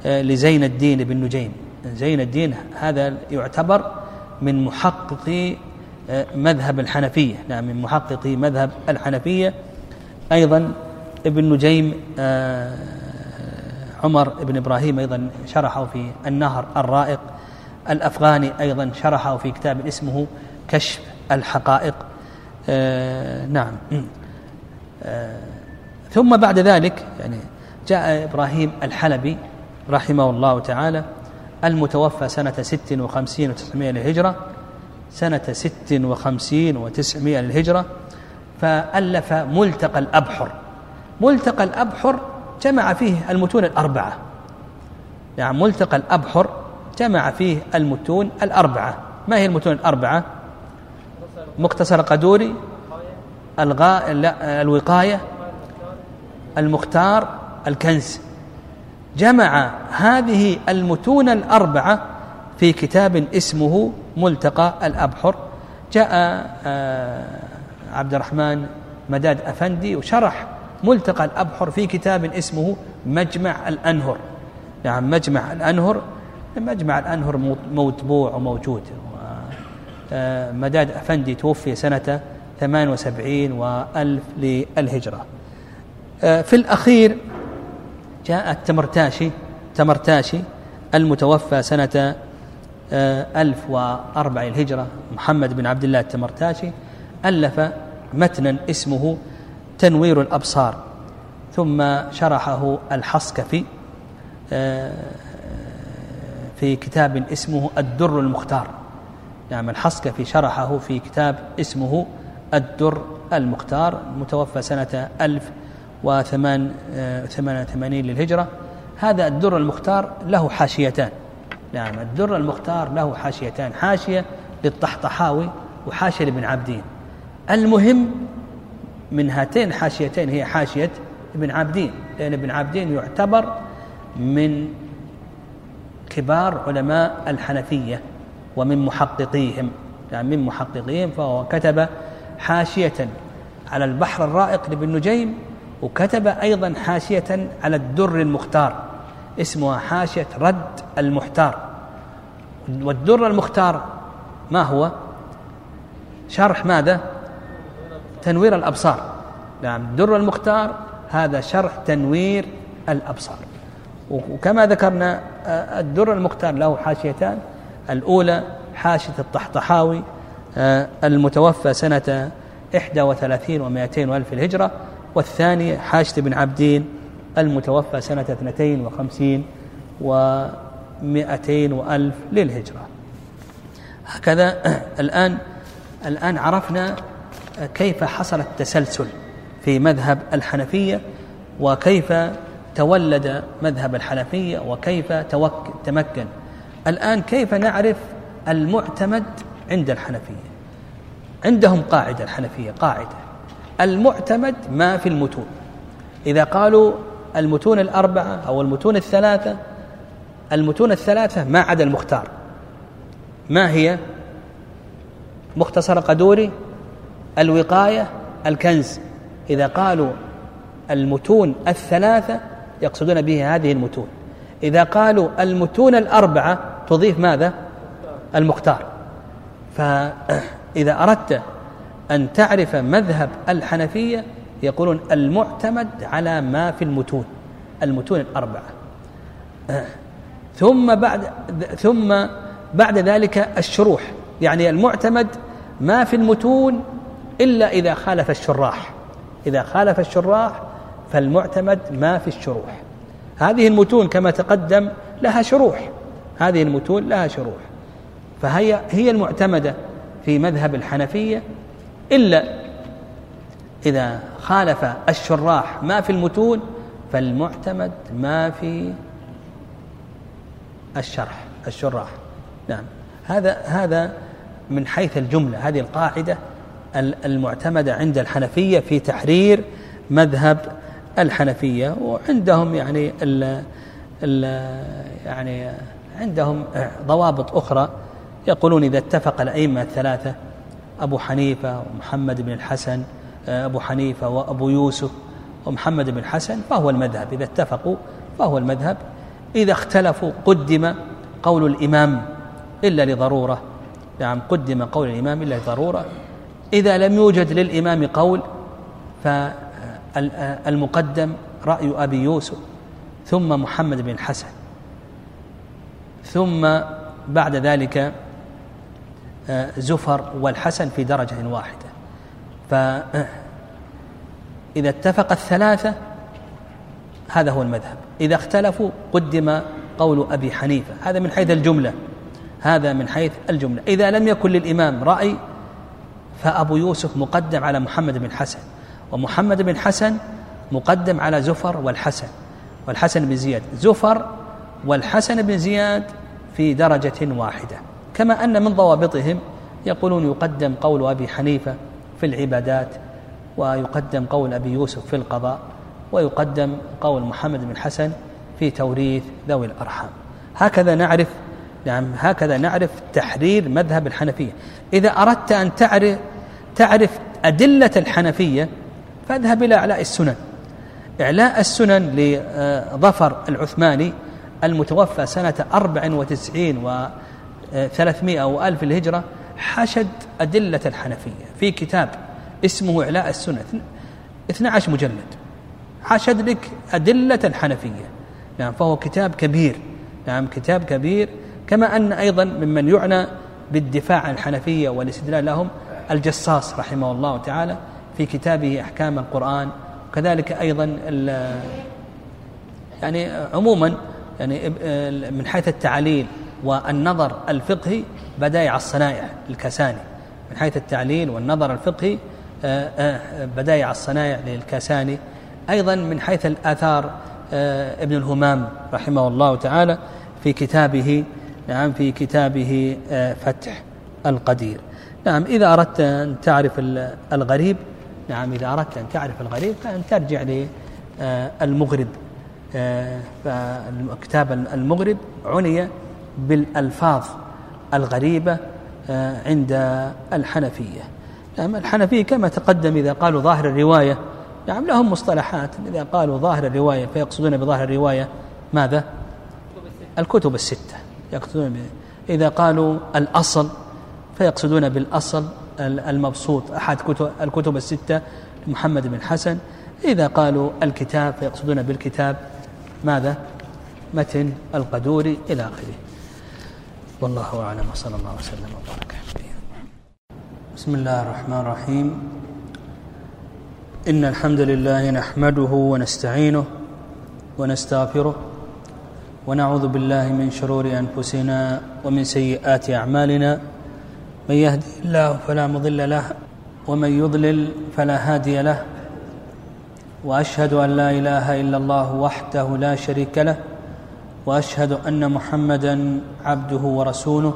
Speaker 2: آه لزين الدين بن نجيم. زين الدين هذا يعتبر من محققي آه، مذهب الحنفية. نعم من محققي مذهب الحنفية. أيضا ابن نجيم عمر بن إبراهيم أيضا شرحه في النهر الرائق. الأفغاني أيضا شرحه في كتاب اسمه كشف الحقائق. آه، نعم. آه، ثم بعد ذلك يعني جاء إبراهيم الحلبي رحمه الله تعالى المتوفى سنة ست وخمسين وتسعمائة للهجرة. سنة ست وخمسين وتسعمائة للهجرة. فألف ملتقى الأبحر. ملتقى الأبحر جمع فيه المتون الأربعة. يعني ملتقى الأبحر جمع فيه المتون الأربعة. ما هي المتون الأربعة؟ مختصر قدوري الغاء الوقاية المختار الكنز. جمع هذه المتون الأربعة في كتاب اسمه ملتقى الأبحر. جاء آه، عبد الرحمن مداد أفندي وشرح ملتقى الأبحر في كتاب اسمه مجمع الأنهر. نعم مجمع الأنهر. مجمع الأنهر مطبوع وموجود. مداد أفندي توفي سنة 78 وألف للهجرة. آه، في الأخير جاء التمرتاشي تمرتاشي المتوفى سنة آه، ألف وأربع الهجرة محمد بن عبد الله التمرتاشي ألف متنا اسمه تنوير الأبصار ثم شرحه الحصكفي آه، في كتاب اسمه الدر المختار. نعم الحصكفي شرحه في كتاب اسمه الدر المختار متوفى سنة ألف وثمان آه، ثمان ثمانين للهجرة. هذا الدر المختار له حاشيتان. نعم الدر المختار له حاشيتان حاشية للطحطحاوي وحاشية لابن عبدين المهم من هاتين الحاشيتين هي حاشية ابن عابدين لأن ابن عابدين يعتبر من كبار علماء الحنفية. ومن محققيهم. يعني من محققيهم فهو كتب حاشية على البحر الرائق لابن نجيم وكتب أيضا حاشية على الدر المختار اسمها حاشية رد المحتار. والدر المختار ما هو؟ شرح ماذا؟ تنوير الأبصار. نعم الدر المختار هذا شرح تنوير الأبصار. وكما ذكرنا الدر المختار له حاشيتان. الأولى حاشية الطحطحاوي آه، المتوفى سنة إحدى وثلاثين ومائتين وألف الهجرة والثانية حاشية ابن عبدين المتوفى سنة اثنتين وخمسين ومائتين وألف للهجرة. هكذا الآن الآن عرفنا كيف حصل التسلسل في مذهب الحنفية وكيف تولد مذهب الحنفية وكيف تمكن الآن كيف نعرف المعتمد عند الحنفية؟ عندهم قاعدة الحنفية قاعدة. المعتمد ما في المتون. إذا قالوا المتون الأربعة أو المتون الثلاثة المتون الثلاثة ما عدا المختار. ما هي؟ مختصر قدوري الوقاية الكنز. إذا قالوا المتون الثلاثة يقصدون به هذه المتون. إذا قالوا المتون الأربعة تضيف ماذا؟ المختار. فإذا أردت أن تعرف مذهب الحنفية يقولون المعتمد على ما في المتون المتون الأربعة. ثم بعد ثم بعد ذلك الشروح. يعني المعتمد ما في المتون إلا إذا خالف الشراح. إذا خالف الشراح فالمعتمد ما في الشروح. هذه المتون كما تقدم لها شروح. هذه المتون لها شروح. فهي هي المعتمدة في مذهب الحنفية إلا إذا خالف الشراح ما في المتون فالمعتمد ما في الشرح الشراح. نعم. هذا هذا من حيث الجملة. هذه القاعدة المعتمدة عند الحنفية في تحرير مذهب الحنفية وعندهم يعني ال ال يعني عندهم ضوابط أخرى. يقولون إذا اتفق الأئمة الثلاثة أبو حنيفة ومحمد بن الحسن أبو حنيفة وأبو يوسف ومحمد بن الحسن فهو المذهب. إذا اتفقوا فهو المذهب. إذا اختلفوا قدم قول الإمام إلا لضرورة. نعم قدم قول الإمام إلا لضرورة. إذا لم يوجد للإمام قول المقدم رأي أبي يوسف ثم محمد بن الحسن. ثم بعد ذلك آه، زفر والحسن في درجة واحدة. فإذا اتفق الثلاثة هذا هو المذهب. إذا اختلفوا قدم قول أبي حنيفة. هذا من حيث الجملة. هذا من حيث الجملة. إذا لم يكن للإمام رأي فأبو يوسف مقدم على محمد بن حسن. ومحمد بن حسن مقدم على زفر والحسن. والحسن بن زياد. زفر والحسن بن زياد في درجة واحدة. كما أن من ضوابطهم يقولون يقدم قول أبي حنيفة في العبادات ويقدم قول أبي يوسف في القضاء ويقدم قول محمد بن حسن في توريث ذوي الأرحام. هكذا نعرف نعم هكذا نعرف تحرير مذهب الحنفية. إذا أردت أن تعرف تعرف أدلة الحنفية فاذهب إلى إعلاء السنن. إعلاء السنن لظفر العثماني المتوفى سنة أربع وتسعين وثلاثمائة وألف الهجرة حشد أدلة الحنفية في كتاب اسمه إعلاء السنة 12 مجلد. حشد لك أدلة الحنفية. نعم فهو كتاب كبير. نعم كتاب كبير. كما أن أيضا ممن يعنى بالدفاع عن الحنفية والاستدلال لهم الجصاص رحمه الله تعالى في كتابه أحكام القرآن. وكذلك أيضا يعني عموما يعني من حيث التعليل والنظر الفقهي بدائع الصنائع الكساني من حيث التعليل والنظر الفقهي آه، آه، بدائع الصنائع للكساني. أيضا من حيث الآثار آه، ابن الهمام رحمه الله تعالى في كتابه نعم في كتابه فتح القدير. نعم إذا أردت أن تعرف الغريب نعم إذا أردت أن تعرف الغريب فأن ترجع للمغرب فكتاب المغرب عني بالألفاظ الغريبة عند الحنفية. نعم الحنفية كما تقدم إذا قالوا ظاهر الرواية نعم لهم مصطلحات. إذا قالوا ظاهر الرواية فيقصدون بظاهر الرواية ماذا؟ الكتب الستة. يقصدون إذا قالوا الأصل فيقصدون بالأصل المبسوط. أحد كتب الكتب الستة محمد بن حسن. إذا قالوا الكتاب فيقصدون بالكتاب ماذا؟ متن القدوري إلى آخره. والله أعلم وصلى الله وسلم وبارك بسم الله الرحمن الرحيم. إن الحمد لله نحمده ونستعينه ونستغفره ونعوذ بالله من شرور أنفسنا ومن سيئات أعمالنا. من يهدي الله فلا مضل له ومن يضلل فلا هادي له. وأشهد أن لا إله إلا الله وحده لا شريك له وأشهد أن محمدا عبده ورسوله.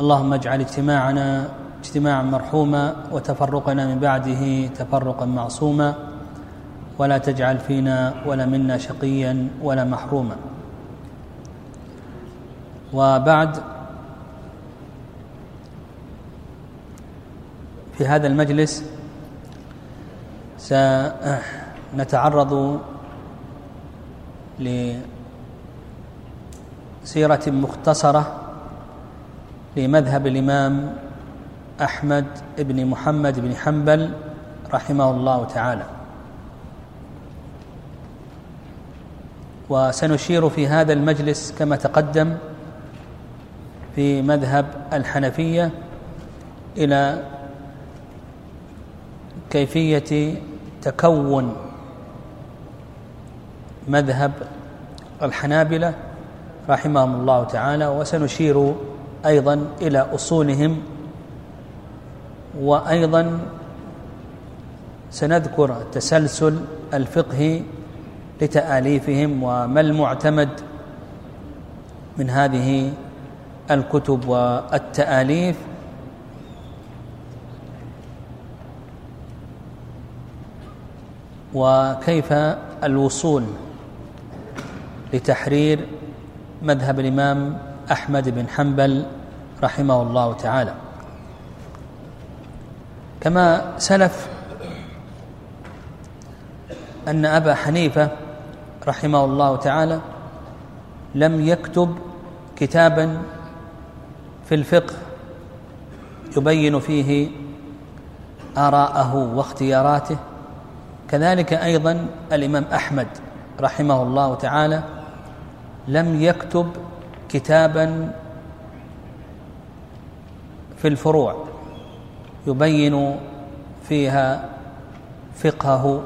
Speaker 2: اللهم اجعل اجتماعنا اجتماعا مرحوما وتفرقنا من بعده تفرقا معصوما ولا تجعل فينا ولا منا شقيا ولا محروما. وبعد في هذا المجلس سنتعرض لسيرة مختصرة لمذهب الإمام أحمد بن محمد بن حنبل رحمه الله تعالى. وسنشير في هذا المجلس كما تقدم في مذهب الحنفية إلى كيفية تكون مذهب الحنابلة رحمهم الله تعالى وسنشير أيضا إلى أصولهم وأيضا سنذكر تسلسل الفقه لتآليفهم وما المعتمد من هذه الكتب والتآليف. وكيف الوصول لتحرير مذهب الإمام أحمد بن حنبل رحمه الله تعالى. كما سلف أن أبا حنيفة رحمه الله تعالى لم يكتب كتابا في الفقه يبين فيه آراءه واختياراته كذلك أيضا الإمام أحمد رحمه الله تعالى لم يكتب كتابا في الفروع يبين فيها فقهه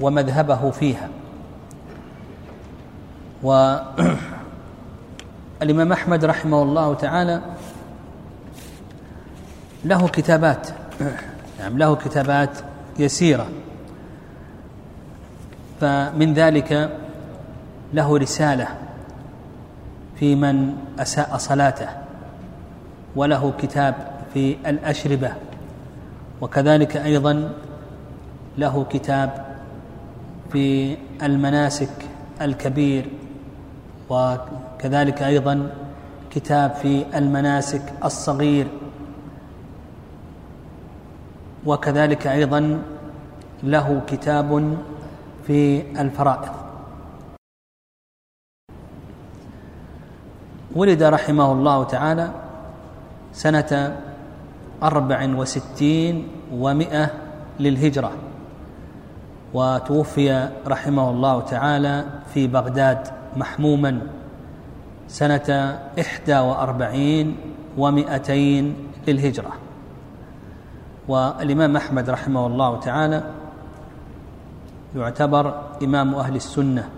Speaker 2: ومذهبه فيها. والإمام أحمد رحمه الله تعالى له كتابات نعم له كتابات يسيرة. فمن ذلك له رسالة في من أساء صلاته وله كتاب في الأشربة وكذلك أيضا له كتاب في المناسك الكبير وكذلك أيضا كتاب في المناسك الصغير. وكذلك أيضا له كتاب في الفرائض. ولد رحمه الله تعالى سنة أربع وستين ومائة للهجرة وتوفي رحمه الله تعالى في بغداد محموما سنة إحدى وأربعين ومائتين للهجرة. والإمام أحمد رحمه الله تعالى يعتبر إمام أهل السنة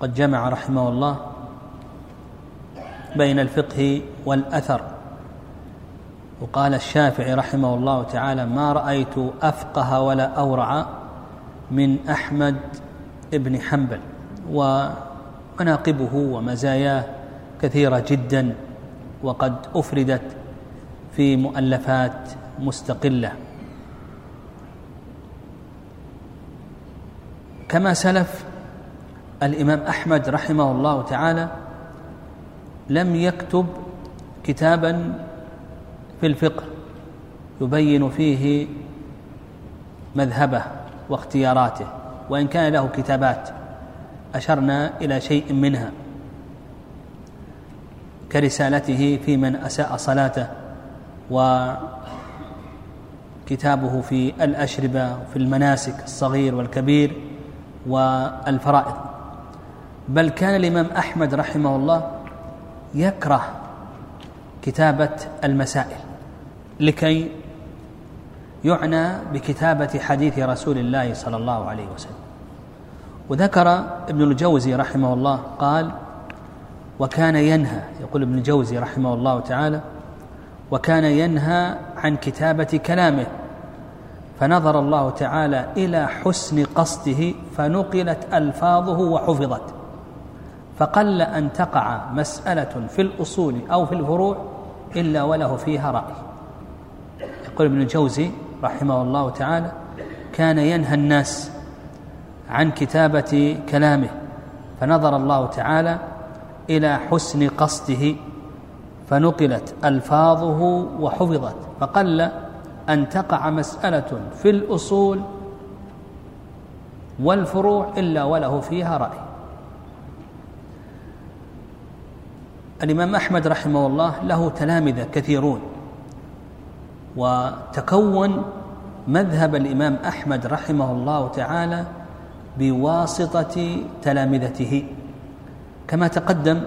Speaker 2: قد جمع رحمه الله بين الفقه والأثر. وقال الشافعي رحمه الله تعالى ما رأيت أفقه ولا أورع من أحمد بن حنبل. ومناقبه ومزاياه كثيرة جدا وقد أفردت في مؤلفات مستقلة. كما سلف الإمام أحمد رحمه الله تعالى لم يكتب كتابا في الفقه يبين فيه مذهبه واختياراته وإن كان له كتابات أشرنا إلى شيء منها كرسالته في من أساء صلاته وكتابه في الأشربة في المناسك الصغير والكبير والفرائض. بل كان الإمام أحمد رحمه الله يكره كتابة المسائل لكي يعنى بكتابة حديث رسول الله صلى الله عليه وسلم. وذكر ابن الجوزي رحمه الله قال وكان ينهى يقول ابن الجوزي رحمه الله تعالى وكان ينهى عن كتابة كلامه. فنظر الله تعالى إلى حسن قصده فنقلت ألفاظه وحفظت. فقل أن تقع مسألة في الأصول أو في الفروع إلا وله فيها رأي. يقول ابن الجوزي رحمه الله تعالى كان ينهى الناس عن كتابة كلامه. فنظر الله تعالى إلى حسن قصده فنقلت ألفاظه وحفظت فقل أن تقع مسألة في الأصول والفروع إلا وله فيها رأي. الإمام أحمد رحمه الله له تلامذة كثيرون وتكون مذهب الإمام أحمد رحمه الله تعالى بواسطة تلامذته كما تقدم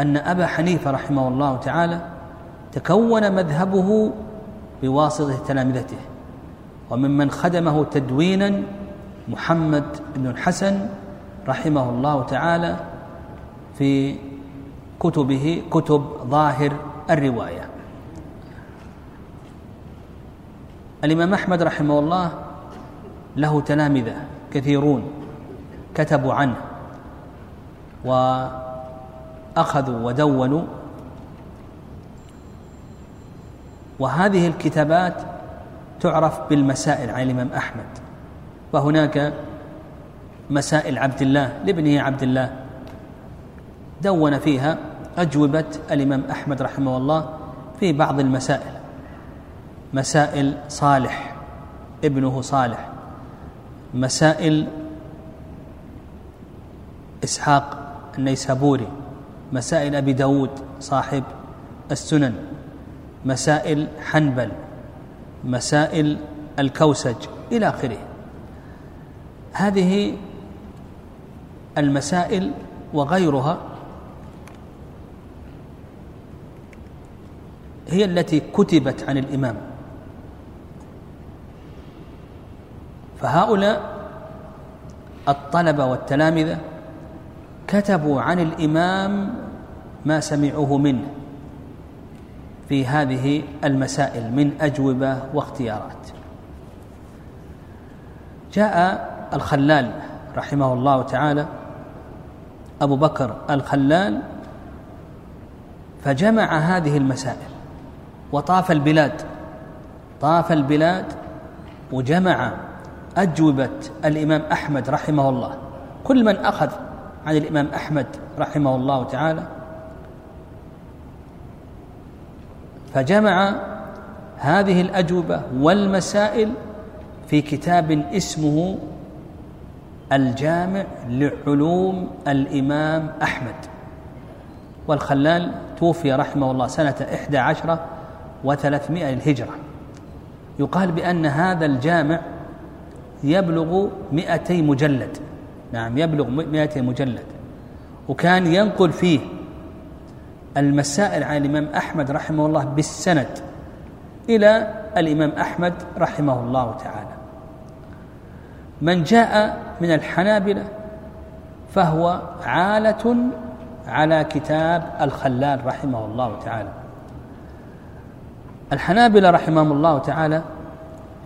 Speaker 2: أن أبا حنيفة رحمه الله تعالى تكون مذهبه بواسطة تلامذته وممن خدمه تدوينا محمد بن الحسن رحمه الله تعالى في كتبه كتب ظاهر الرواية. الإمام أحمد رحمه الله له تلامذة كثيرون كتبوا عنه واخذوا ودونوا. وهذه الكتابات تعرف بالمسائل عن الإمام أحمد. وهناك مسائل عبد الله لابنه عبد الله. دون فيها أجوبة الإمام أحمد رحمه الله في بعض المسائل. مسائل صالح ابنه صالح. مسائل إسحاق النيسابوري. مسائل أبي داود صاحب السنن مسائل حنبل مسائل الكوسج إلى آخره. هذه المسائل وغيرها هي التي كتبت عن الإمام. فهؤلاء الطلبة والتلامذة كتبوا عن الإمام ما سمعوه منه في هذه المسائل من أجوبة واختيارات. جاء الخلال رحمه الله تعالى أبو بكر الخلال فجمع هذه المسائل وطاف البلاد طاف البلاد وجمع أجوبة الإمام أحمد رحمه الله. كل من أخذ عن الإمام أحمد رحمه الله تعالى فجمع هذه الأجوبة والمسائل في كتاب اسمه الجامع لعلوم الإمام أحمد. والخلال توفي رحمه الله سنة إحدى عشرة وثلاثمائة للهجرة. يقال بأن هذا الجامع يبلغ مئتي مجلد. نعم يبلغ مئتي مجلد. وكان ينقل فيه المسائل عن الإمام أحمد رحمه الله بالسند إلى الإمام أحمد رحمه الله تعالى. من جاء من الحنابلة فهو عالة على كتاب الخلال رحمه الله تعالى. الحنابلة رحمهم الله تعالى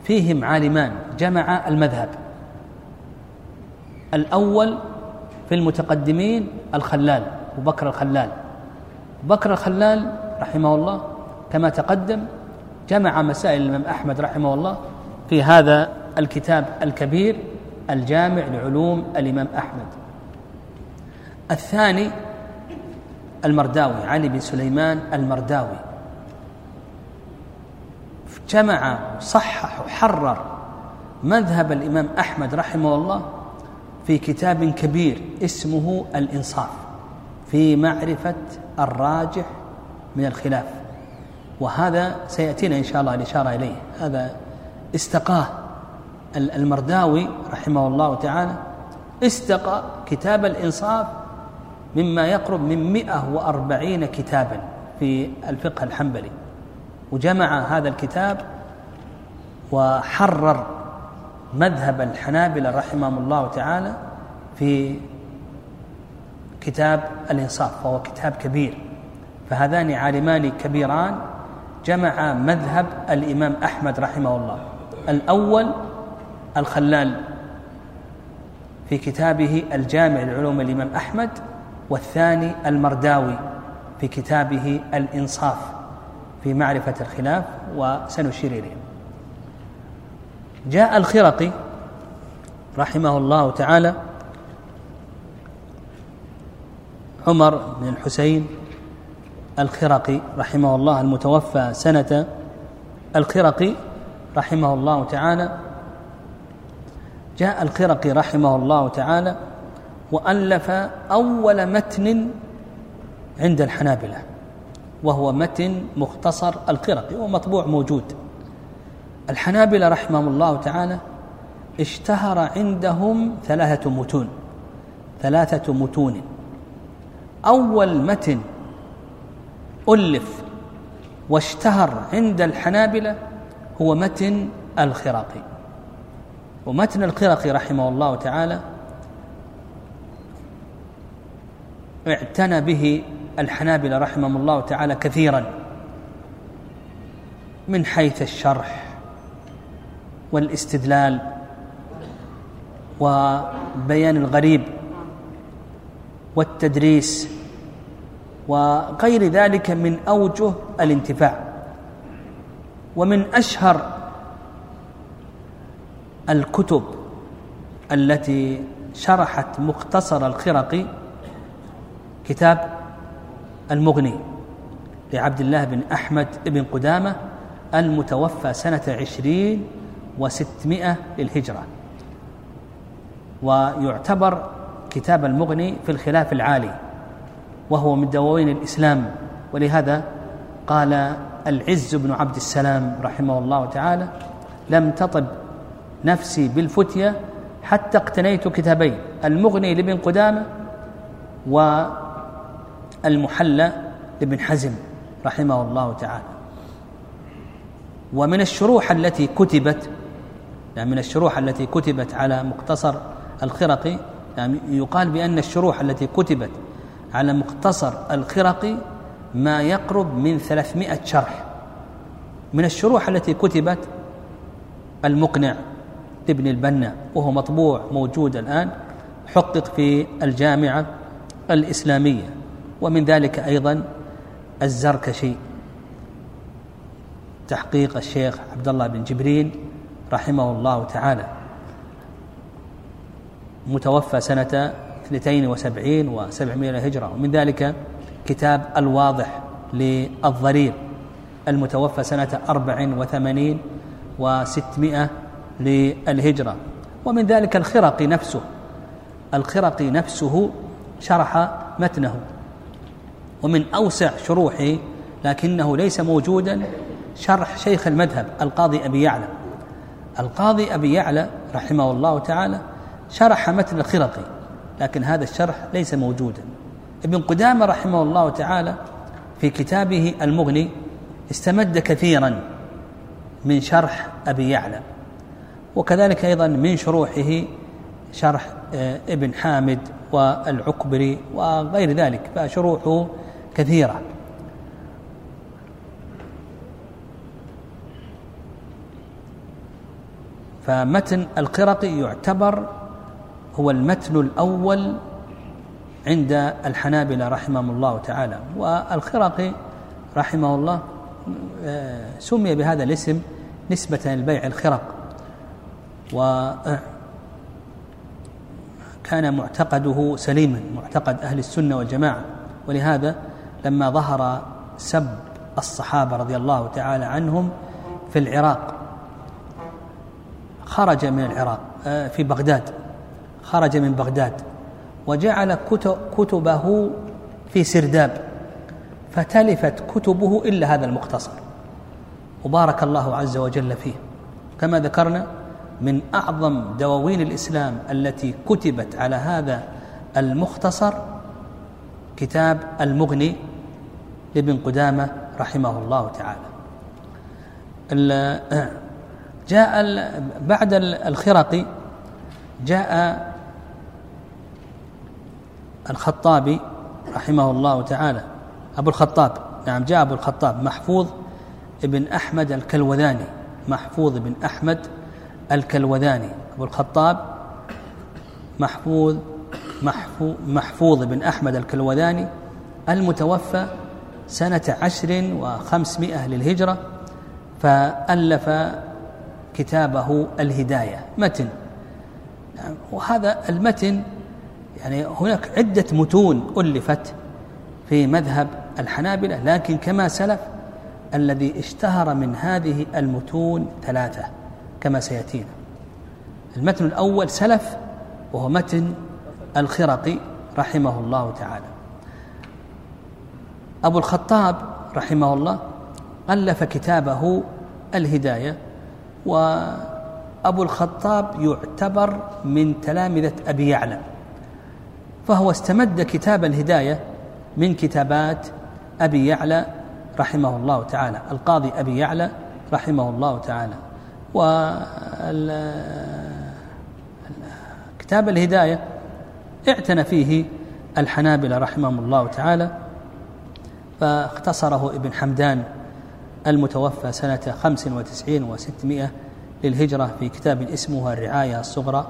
Speaker 2: فيهم عالمان جمع المذهب. الأول في المتقدمين الخلال أبو بكر الخلال. بكر الخلال رحمه الله كما تقدم جمع مسائل الإمام أحمد رحمه الله في هذا الكتاب الكبير الجامع لعلوم الإمام أحمد. الثاني المرداوي علي بن سليمان المرداوي. جمع صحح وحرر مذهب الإمام أحمد رحمه الله في كتاب كبير اسمه الإنصاف في معرفة الراجح من الخلاف. وهذا سيأتينا إن شاء الله الإشارة إليه. هذا استقاه المرداوي رحمه الله تعالى استقى كتاب الإنصاف مما يقرب من 140 كتابا في الفقه الحنبلي. وجمع هذا الكتاب وحرر مذهب الحنابلة رحمهم الله تعالى في كتاب الإنصاف وهو كتاب كبير. فهذان عالمان كبيران جمع مذهب الإمام أحمد رحمه الله. الأول الخلال في كتابه الجامع لعلوم الإمام أحمد والثاني المرداوي في كتابه الإنصاف في معرفة الخلاف وسنشير إليه. جاء الخرقي رحمه الله تعالى عمر بن الحسين الخرقي رحمه الله المتوفى سنة الخرقي رحمه الله تعالى. جاء الخرقي رحمه الله تعالى وألف أول متن عند الحنابلة وهو متن مختصر الخرقي ومطبوع موجود. الحنابلة رحمهم الله تعالى اشتهر عندهم ثلاثة متون ثلاثة متون. أول متن ألف واشتهر عند الحنابلة هو متن الخراقي. ومتن الخرقي رحمه الله تعالى اعتنى به الحنابلة رحمهم الله تعالى كثيرا من حيث الشرح والاستدلال وبيان الغريب والتدريس وغير ذلك من أوجه الانتفاع. ومن أشهر الكتب التي شرحت مختصر الخرقي كتاب المغني لعبد الله بن أحمد بن قدامة المتوفى سنة عشرين وستمائة للهجرة. ويعتبر كتاب المغني في الخلاف العالي وهو من دواوين الإسلام. ولهذا قال العز بن عبد السلام رحمه الله تعالى لم تطب نفسي بالفتية حتى اقتنيت كتابين المغني لابن قدامة والمحلى لابن حزم رحمه الله تعالى. ومن الشروح التي كتبت يعني من الشروح التي كتبت على مقتصر الخرقي يعني يقال بأن الشروح التي كتبت على مقتصر الخرقي ما يقرب من ثلاثمائة شرح. من الشروح التي كتبت المقنع لابن البنا وهو مطبوع موجود الآن حقق في الجامعة الإسلامية ومن ذلك أيضا الزركشي. تحقيق الشيخ عبد الله بن جبرين رحمه الله تعالى. متوفى سنة 72 و700 هجرة. ومن ذلك كتاب الواضح للضرير. المتوفى سنة 84 و600 للهجرة. ومن ذلك الخرقي نفسه. الخرقي نفسه شرح متنه. ومن أوسع شروحه لكنه ليس موجودا شرح شيخ المذهب القاضي أبي يعلى. القاضي أبي يعلى رحمه الله تعالى شرح متن الخرقي لكن هذا الشرح ليس موجودا. ابن قدامة رحمه الله تعالى في كتابه المغني استمد كثيرا من شرح أبي يعلى وكذلك أيضا من شروحه شرح آه، ابن حامد والعكبري وغير ذلك فشروحه كثيرة. فمتن القرقي يعتبر هو المتن الأول عند الحنابلة رحمهم الله تعالى. والخرقي رحمه الله آه، سمي بهذا الاسم نسبة للبيع الخرق وكان معتقده سليما معتقد أهل السنة والجماعة. ولهذا لما ظهر سب الصحابة رضي الله تعالى عنهم في العراق خرج من العراق آه، في بغداد. خرج من بغداد وجعل كتبه في سرداب فتلفت كتبه إلا هذا المختصر. وبارك الله عز وجل فيه. كما ذكرنا من أعظم دواوين الإسلام التي كتبت على هذا المختصر كتاب المغني لابن قدامة رحمه الله تعالى. جاء بعد الخرقي جاء الخطابي رحمه الله تعالى. أبو الخطاب نعم جاء أبو الخطاب محفوظ ابن أحمد الكلوذاني محفوظ بن أحمد الكلوذاني. أبو الخطاب محفوظ محفوظ, محفوظ أحمد الكلوذاني المتوفى سنة عشر وخمسمائة للهجرة فألف كتابه الهداية متن. وهذا المتن يعني هناك عدة متون ألفت في مذهب الحنابلة لكن كما سلف الذي اشتهر من هذه المتون ثلاثة كما سيأتينا. المتن الأول سلف وهو متن الخرقي رحمه الله تعالى. أبو الخطاب رحمه الله ألف كتابه الهداية وأبو الخطاب يعتبر من تلامذة أبي يعلى فهو استمد كتاب الهداية من كتابات أبي يعلى رحمه الله تعالى القاضي أبي يعلى رحمه الله تعالى. كتاب الهداية اعتنى فيه الحنابلة رحمهم الله تعالى فاختصره ابن حمدان المتوفى سنة خمس وتسعين وستمائة للهجرة في كتاب اسمه الرعاية الصغرى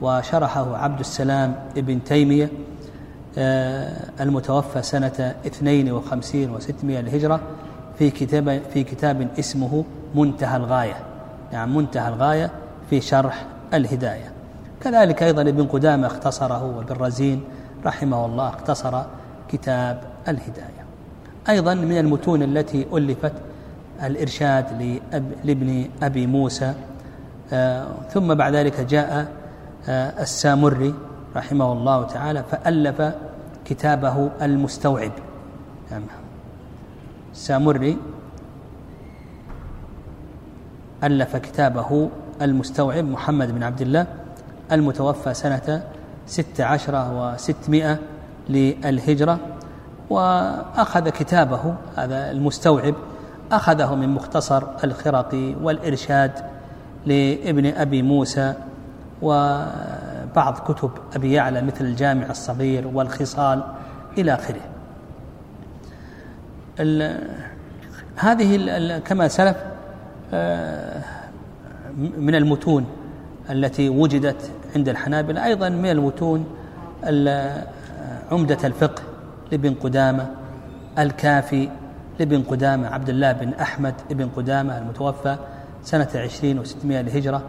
Speaker 2: وشرحه عبد السلام ابن تيمية آه، المتوفى سنة اثنين وخمسين وستمائة للهجرة في كتاب في كتاب اسمه منتهى الغاية. يعني منتهى الغاية في شرح الهداية. كذلك أيضا ابن قدامة اختصره وابن رزين رحمه الله اختصر كتاب الهداية. أيضا من المتون التي ألفت الإرشاد لابن أبي موسى. آه، ثم بعد ذلك جاء آه، السامري رحمه الله تعالى فألف كتابه المستوعب. السامري ألف كتابه المستوعب محمد بن عبد الله المتوفى سنة ست عشرة وستمائة للهجرة وأخذ كتابه هذا المستوعب أخذه من مختصر الخرقي والإرشاد لابن أبي موسى وبعض كتب أبي يعلى مثل الجامع الصغير والخصال إلى آخره. هذه كما سلف آه، من المتون التي وجدت عند الحنابلة. أيضا من المتون عمدة الفقه لابن قدامة الكافي لابن قدامة عبد الله بن أحمد ابن قدامة المتوفى سنة عشرين وستمائة للهجرة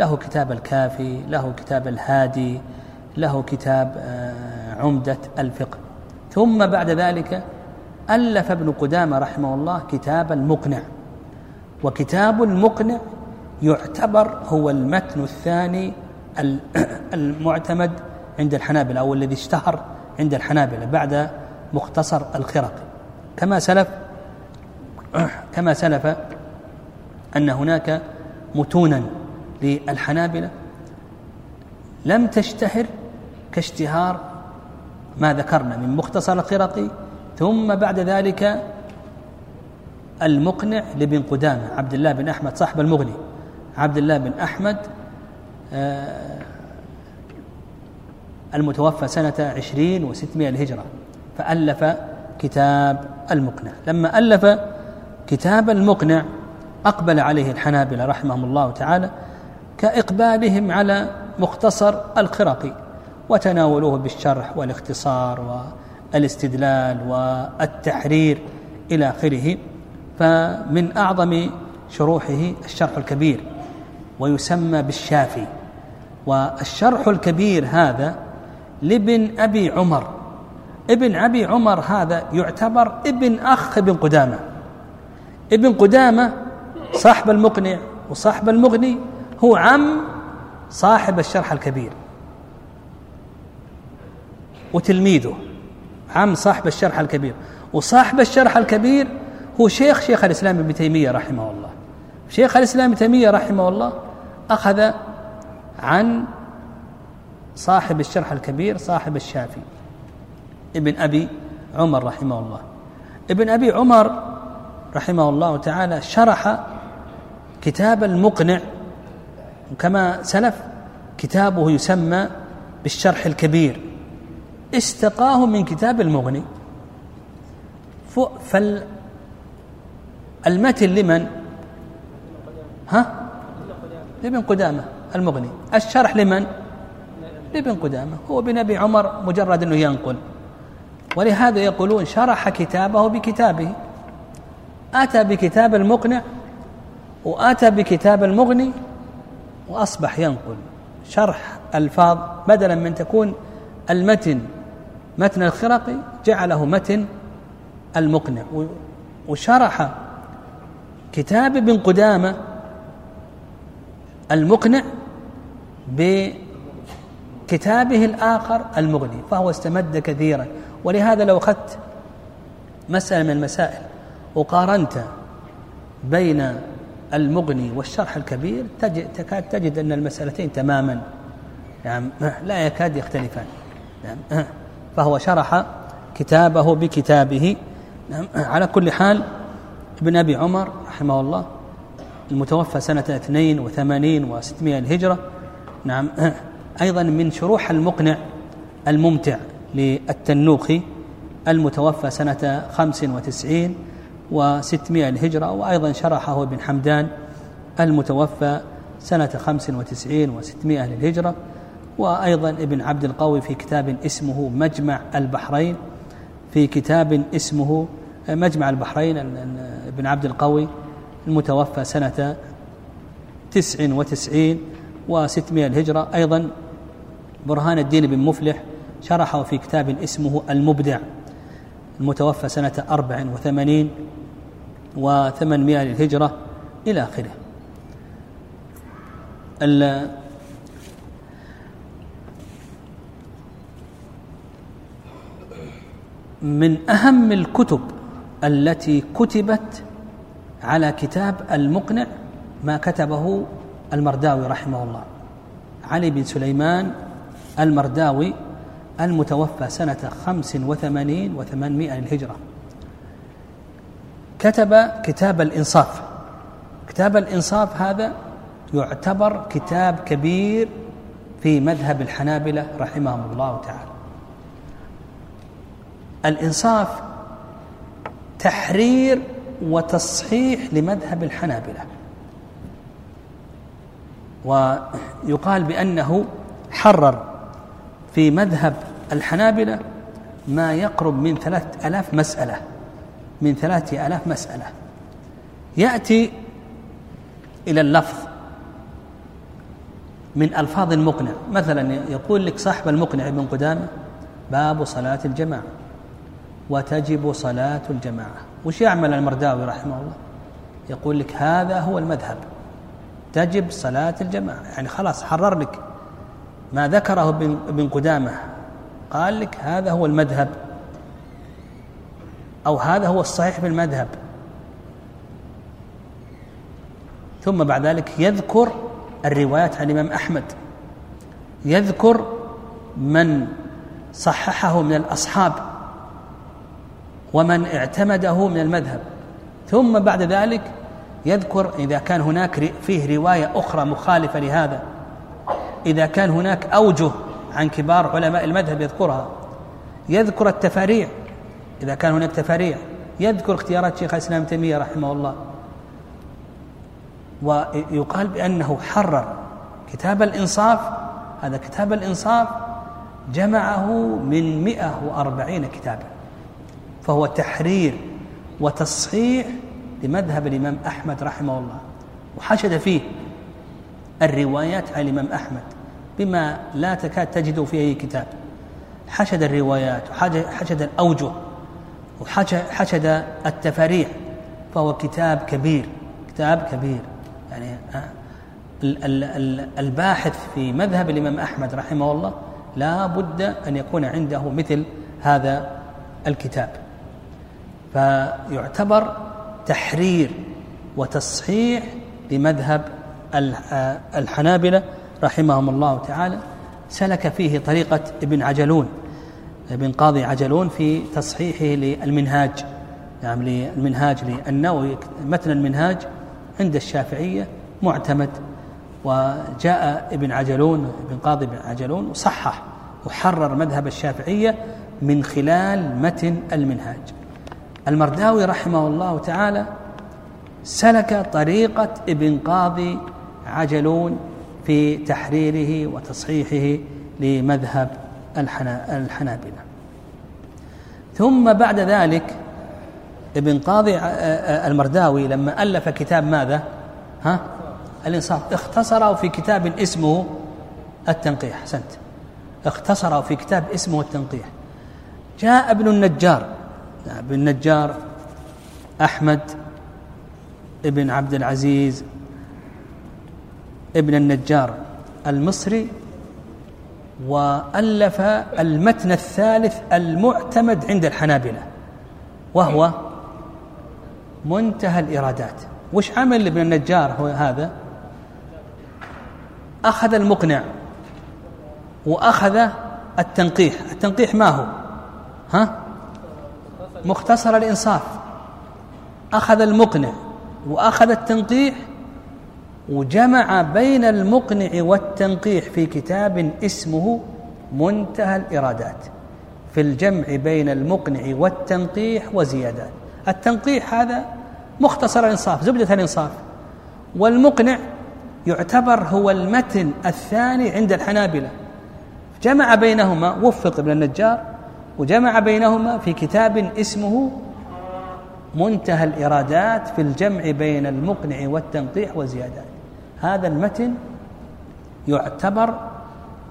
Speaker 2: له كتاب الكافي له كتاب الهادي له كتاب آه، عمدة الفقه. ثم بعد ذلك ألف ابن قدامة رحمه الله كتاب المقنع. وكتاب المقنع يعتبر هو المتن الثاني المعتمد عند الحنابلة أو الذي اشتهر عند الحنابلة بعد مختصر الخرقي كما سلف كما سلف أن هناك متونا للحنابلة لم تشتهر كاشتهار ما ذكرنا من مختصر الخرقي ثم بعد ذلك المقنع لابن قدامة عبد الله بن أحمد صاحب المغني عبد الله بن أحمد آه، المتوفى سنة عشرين وستمائة الهجرة فألف كتاب المقنع. لما ألف كتاب المقنع أقبل عليه الحنابلة رحمهم الله تعالى كإقبالهم على مختصر الخرقي وتناولوه بالشرح والاختصار والاستدلال والتحرير إلى آخره فمن أعظم شروحه الشرح الكبير ويسمى بالشافي. والشرح الكبير هذا لابن أبي عمر. ابن أبي عمر هذا يعتبر ابن أخ ابن قدامة. ابن قدامة صاحب المقنع وصاحب المغني هو عم صاحب الشرح الكبير. وتلميذه عم صاحب الشرح الكبير. وصاحب الشرح الكبير هو شيخ شيخ الإسلام ابن تيمية رحمه الله. شيخ الإسلام ابن تيمية رحمه الله أخذ عن صاحب الشرح الكبير صاحب الشافي ابن أبي عمر رحمه الله. ابن أبي عمر رحمه الله تعالى شرح كتاب المقنع كما سلف كتابه يسمى بالشرح الكبير. استقاه من كتاب المغني. فالمتن لمن؟ ها؟ لابن قدامة المغني. الشرح لمن؟ لابن قدامة. هو ابن أبي عمر مجرد أنه ينقل. ولهذا يقولون شرح كتابه بكتابه. أتى بكتاب المقنع وأتى بكتاب المغني وأصبح ينقل شرح ألفاظ بدلا من تكون المتن متن الخرقي جعله متن المقنع. وشرح كتاب ابن قدامة المقنع بكتابه الآخر المغني فهو استمد كثيرا. ولهذا لو أخذت مسألة من المسائل وقارنت بين المغني والشرح الكبير تجد تكاد تجد أن المسألتين تماما. يعني لا يكاد يختلفان. يعني فهو شرح كتابه بكتابه. على كل حال ابن أبي عمر رحمه الله المتوفى سنة 82 و600 الهجرة. نعم أيضا من شروح المقنع الممتع للتنوخي المتوفى سنة 95 و600 الهجرة وأيضا شرحه ابن حمدان المتوفى سنة 95 و600 للهجرة. وأيضا ابن عبد القوي في كتاب اسمه مجمع البحرين في كتاب اسمه مجمع البحرين ابن عبد القوي المتوفى سنة تسع وتسعين وستمائة الهجرة. أيضا برهان الدين بن مفلح شرحه في كتاب اسمه المبدع. المتوفى سنة أربع وثمانين وثمانمائة للهجرة إلى آخره. من أهم الكتب التي كتبت على كتاب المقنع ما كتبه المرداوي رحمه الله علي بن سليمان المرداوي المتوفى سنة خمس وثمانين وثمانمائة للهجرة. كتب كتاب الإنصاف. كتاب الإنصاف هذا يعتبر كتاب كبير في مذهب الحنابلة رحمهم الله تعالى. الإنصاف تحرير وتصحيح لمذهب الحنابلة. ويقال بأنه حرر في مذهب الحنابلة ما يقرب من ثلاثة ألاف مسألة من ثلاثة ألاف مسألة. يأتي إلى اللفظ من ألفاظ المقنع. مثلا يقول لك صاحب المقنع ابن قدامة باب صلاة الجماعة وتجب صلاة الجماعة. وش يعمل المرداوي رحمه الله؟ يقول لك هذا هو المذهب تجب صلاة الجماعة. يعني خلاص حرر لك ما ذكره ابن قدامة. قال لك هذا هو المذهب. أو هذا هو الصحيح في المذهب. ثم بعد ذلك يذكر الروايات عن الإمام أحمد. يذكر من صححه من الأصحاب ومن اعتمده من المذهب. ثم بعد ذلك يذكر إذا كان هناك فيه رواية أخرى مخالفة لهذا. إذا كان هناك أوجه عن كبار علماء المذهب يذكرها. يذكر التفاريع. إذا كان هناك تفاريع يذكر اختيارات شيخ الإسلام تيمية رحمه الله. ويقال بأنه حرر كتاب الإنصاف. هذا كتاب الإنصاف جمعه من 140 كتابا. فهو تحرير وتصحيح لمذهب الإمام أحمد رحمه الله. وحشد فيه الروايات عن الإمام أحمد. بما لا تكاد تجد في أي كتاب. حشد الروايات وحشد الأوجه وحشد التفاريح فهو كتاب كبير كتاب كبير. يعني الباحث في مذهب الإمام أحمد رحمه الله لا بد أن يكون عنده مثل هذا الكتاب. فيعتبر تحرير وتصحيح لمذهب الحنابلة رحمهم الله تعالى سلك فيه طريقة ابن عجلون ابن قاضي عجلون في تصحيحه للمنهاج نعم يعني للمنهاج للنووي متن المنهاج عند الشافعية معتمد. وجاء ابن عجلون ابن قاضي بن عجلون وصحح وحرر مذهب الشافعية من خلال متن المنهاج. المرداوي رحمه الله تعالى سلك طريقة ابن قاضي عجلون في تحريره وتصحيحه لمذهب الحنابلة. ثم بعد ذلك ابن قاضي المرداوي لما ألف كتاب ماذا؟ ها؟ الإنصاف. اختصره في كتاب اسمه التنقيح. أحسنت. اختصره في كتاب اسمه التنقيح. جاء ابن النجار. ابن النجار أحمد ابن عبد العزيز ابن النجار المصري وألف المتن الثالث المعتمد عند الحنابلة وهو منتهى الإرادات. وش عمل ابن النجار هو هذا؟ أخذ المقنع وأخذ التنقيح. التنقيح ما هو؟ ها؟ مختصر الإنصاف. أخذ المقنع وأخذ التنقيح وجمع بين المقنع والتنقيح في كتاب اسمه منتهى الإرادات في الجمع بين المقنع والتنقيح وزيادات التنقيح هذا مختصر الإنصاف زبدة الإنصاف. والمقنع يعتبر هو المتن الثاني عند الحنابلة. جمع بينهما وفق ابن النجار وجمع بينهما في كتاب اسمه منتهى الإرادات في الجمع بين المقنع والتنقيح وزيادات هذا المتن يعتبر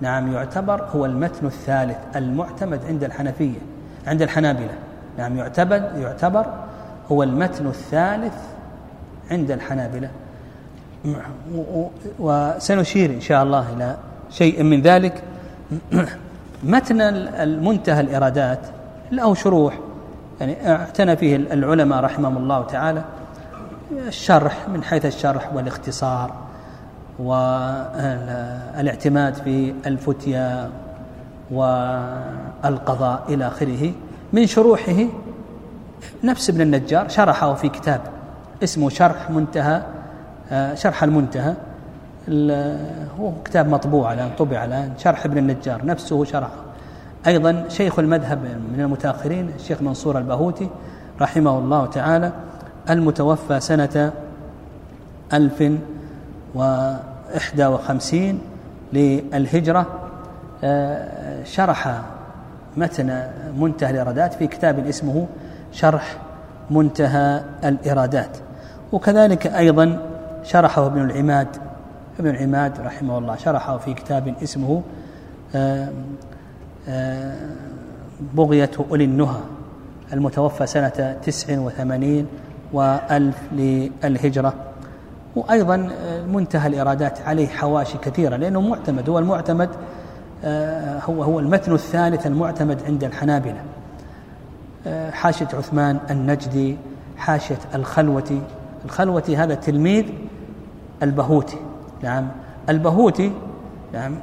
Speaker 2: نعم يعتبر هو المتن الثالث المعتمد عند الحنفية عند الحنابلة. نعم يعتبر يعتبر هو المتن الثالث عند الحنابلة. وسنشير إن شاء الله إلى شيء من ذلك. متن المنتهى الإرادات له شروح. يعني اعتنى فيه العلماء رحمهم الله تعالى. الشرح من حيث الشرح والاختصار. والاعتماد في الفتيا والقضاء إلى آخره. من شروحه نفس ابن النجار شرحه في كتاب اسمه شرح منتهى آه، شرح المنتهى. هو كتاب مطبوع الآن طبع الآن. شرح ابن النجار نفسه شرحه. أيضا شيخ المذهب من المتأخرين الشيخ منصور البهوتي رحمه الله تعالى المتوفى سنة ألف وخمسين للهجرة آه، شرح متن منتهى الإرادات في كتاب اسمه شرح منتهى الإرادات وكذلك أيضا شرحه ابن العماد ابن العماد رحمه الله شرحه في كتاب اسمه آه، آه، بغية أولي النهى المتوفى سنة تسع وثمانين وألف للهجرة. وأيضا منتهى الإرادات عليه حواشي كثيرة لأنه معتمد هو المعتمد آه، هو هو المتن الثالث المعتمد عند الحنابلة. آه، حاشية عثمان النجدي حاشية الخلوتي. الخلوتي هذا تلميذ البهوتي. نعم. البهوتي نعم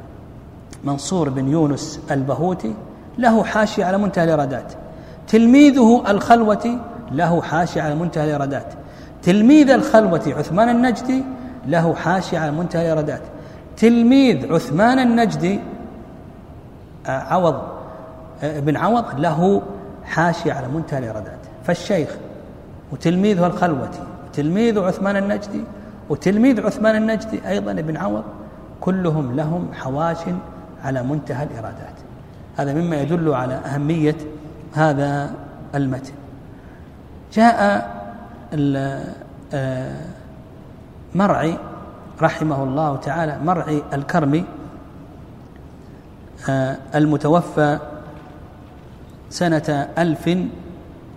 Speaker 2: منصور بن يونس البهوتي له حاشية على منتهى الإرادات تلميذه الخلوتي له حاشية على منتهى الإرادات تلميذ الخلوة عثمان النجدي له حاشية على منتهى الإرادات تلميذ عثمان النجدي آه، عوض آه، بن عوض له حاشية على منتهى الإرادات فالشيخ وتلميذه الخلوتي تلميذ عثمان النجدي وتلميذ عثمان النجدي أيضا ابن عوض كلهم لهم حواش على منتهى الإرادات هذا مما يدل على أهمية هذا المتن. جاء مرعي رحمه الله تعالى مرعي الكرمي آه، المتوفى سنة ألف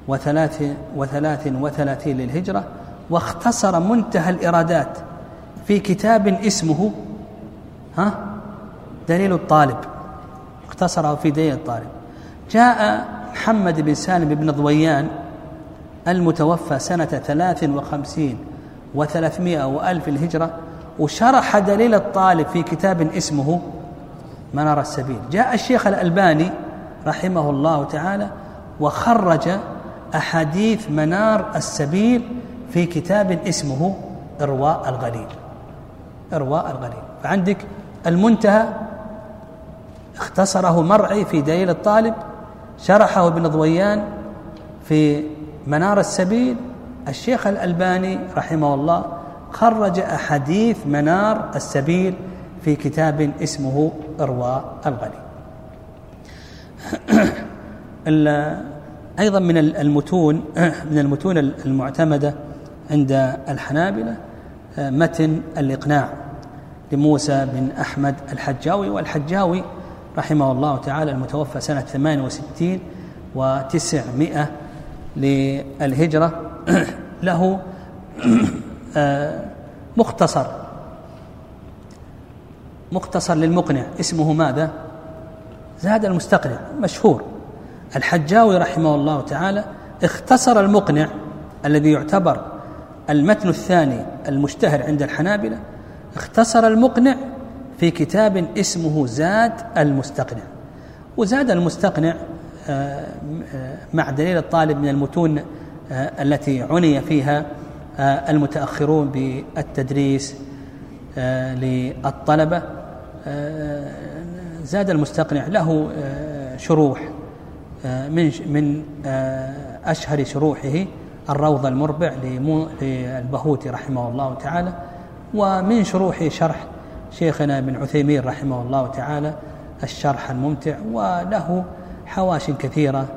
Speaker 2: وثلاث وثلاث وثلاثين للهجرة واختصر منتهى الإرادات في كتاب اسمه ها؟ دليل الطالب اختصره في دليل الطالب. جاء محمد بن سالم بن ضويان المتوفى سنة ثلاث وخمسين وثلاثمائة وألف الهجرة وشرح دليل الطالب في كتاب اسمه منار السبيل. جاء الشيخ الألباني رحمه الله تعالى وخرج أحاديث منار السبيل في كتاب اسمه إرواء الغليل. إرواء الغليل. فعندك المنتهى اختصره مرعي في دليل الطالب شرحه ابن ضويان في منار السبيل الشيخ الألباني رحمه الله خرج أحاديث منار السبيل في كتاب اسمه إرواء الغلي أيضا من المتون من المتون المعتمدة عند الحنابلة متن الإقناع لموسى بن أحمد الحجاوي والحجاوي رحمه الله تعالى المتوفى سنة 68 وتسعمائة للهجرة له آه، مختصر. مختصر للمقنع. اسمه ماذا؟ زاد المستقنع مشهور. الحجاوي رحمه الله تعالى اختصر المقنع الذي يعتبر المتن الثاني المشتهر عند الحنابلة اختصر المقنع في كتاب اسمه زاد المستقنع. وزاد المستقنع مع دليل الطالب من المتون آه، التي عني فيها آه، المتأخرون بالتدريس آه، للطلبة زاد المستقنع له شروح من من أشهر شروحه الروض المربع للبهوتي رحمه الله تعالى ومن شروحه شرح شيخنا ابن عثيمين رحمه الله تعالى الشرح الممتع وله حواش كثيرة.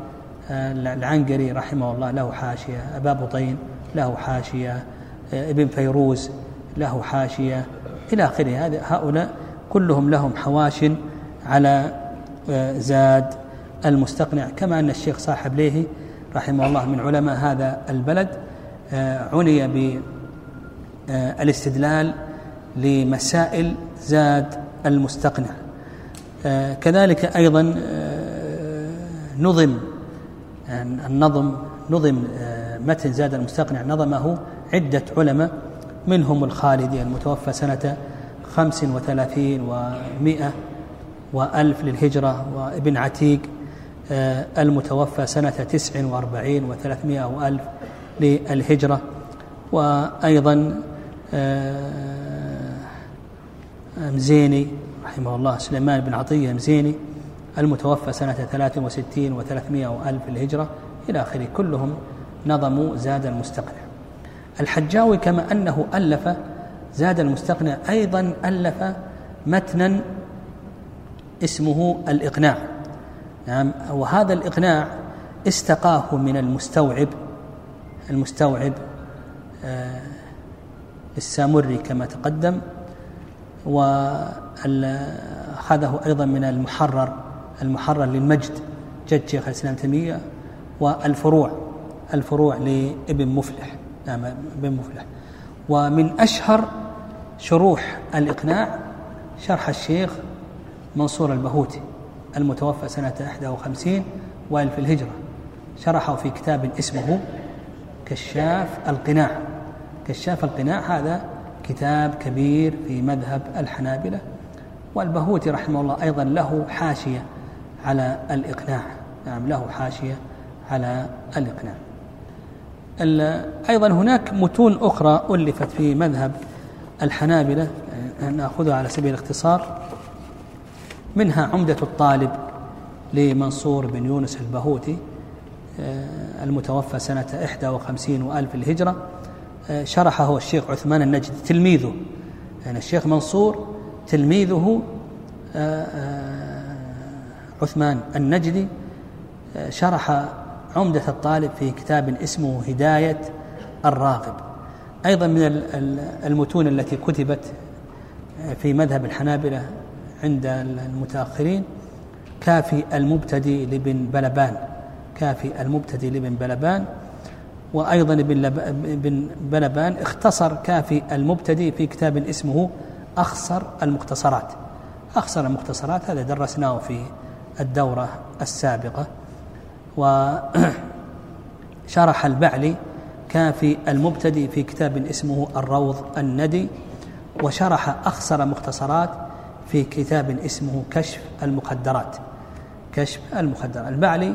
Speaker 2: آه، العنقري رحمه الله له حاشية أبا بطين له حاشية آه، ابن فيروز له حاشية إلى آخره. هؤلاء كلهم لهم حواش على آه، زاد المستقنع. كما أن الشيخ صاحب ليه رحمه الله من علماء هذا البلد عني بالاستدلال لمسائل زاد المستقنع. كذلك أيضا نظم يعني النظم نظم آه، متن زاد المستقنع نظمه عدة علماء منهم الخالدي المتوفى سنة خمس وثلاثين ومائة وألف للهجرة وابن عتيق آه، المتوفى سنة تسع وأربعين وثلاثمائة وألف للهجرة وأيضا آه، مزيني رحمه الله سليمان بن عطية مزيني المتوفى سنة ثلاث وستين وثلاثمائة وألف الهجرة إلى آخره. كلهم نظموا زاد المستقنع. الحجاوي كما أنه ألف زاد المستقنع أيضا ألف متنا اسمه الإقناع. نعم وهذا الإقناع استقاه من المستوعب المستوعب آه السامري كما تقدم وأخذه أيضا من المحرر. المحرر للمجد. جد شيخ الإسلام تيمية والفروع الفروع لابن مفلح. نعم ابن مفلح. ومن أشهر شروح الإقناع شرح الشيخ منصور البهوتي المتوفى سنة 51 وألف الهجرة. شرحه في كتاب اسمه كشاف القناع. كشاف القناع هذا كتاب كبير في مذهب الحنابلة والبهوتي رحمه الله أيضا له حاشية. على الإقناع. نعم له حاشية على الإقناع. أيضا هناك متون أخرى ألفت في مذهب الحنابلة نأخذها على سبيل الاختصار. منها عمدة الطالب لمنصور بن يونس البهوتي آه، المتوفى سنة 51 وألف الهجرة. آه، شرحه الشيخ عثمان النجدي تلميذه. يعني الشيخ منصور تلميذه آه، عثمان النجدي شرح عمدة الطالب في كتاب اسمه هداية الراغب. أيضا من المتون التي كتبت في مذهب الحنابلة عند المتأخرين كافي المبتدي لابن بلبان. كافي المبتدي لابن بلبان. وأيضا ابن بلبان اختصر كافي المبتدي في كتاب اسمه أخصر المختصرات. أخصر المختصرات هذا درسناه في الدورة السابقة وشرح البعلي كافي المبتدي في كتاب اسمه الروض الندي وشرح أخصر مختصرات في كتاب اسمه كشف المخدرات. كشف المخدرات. البعلي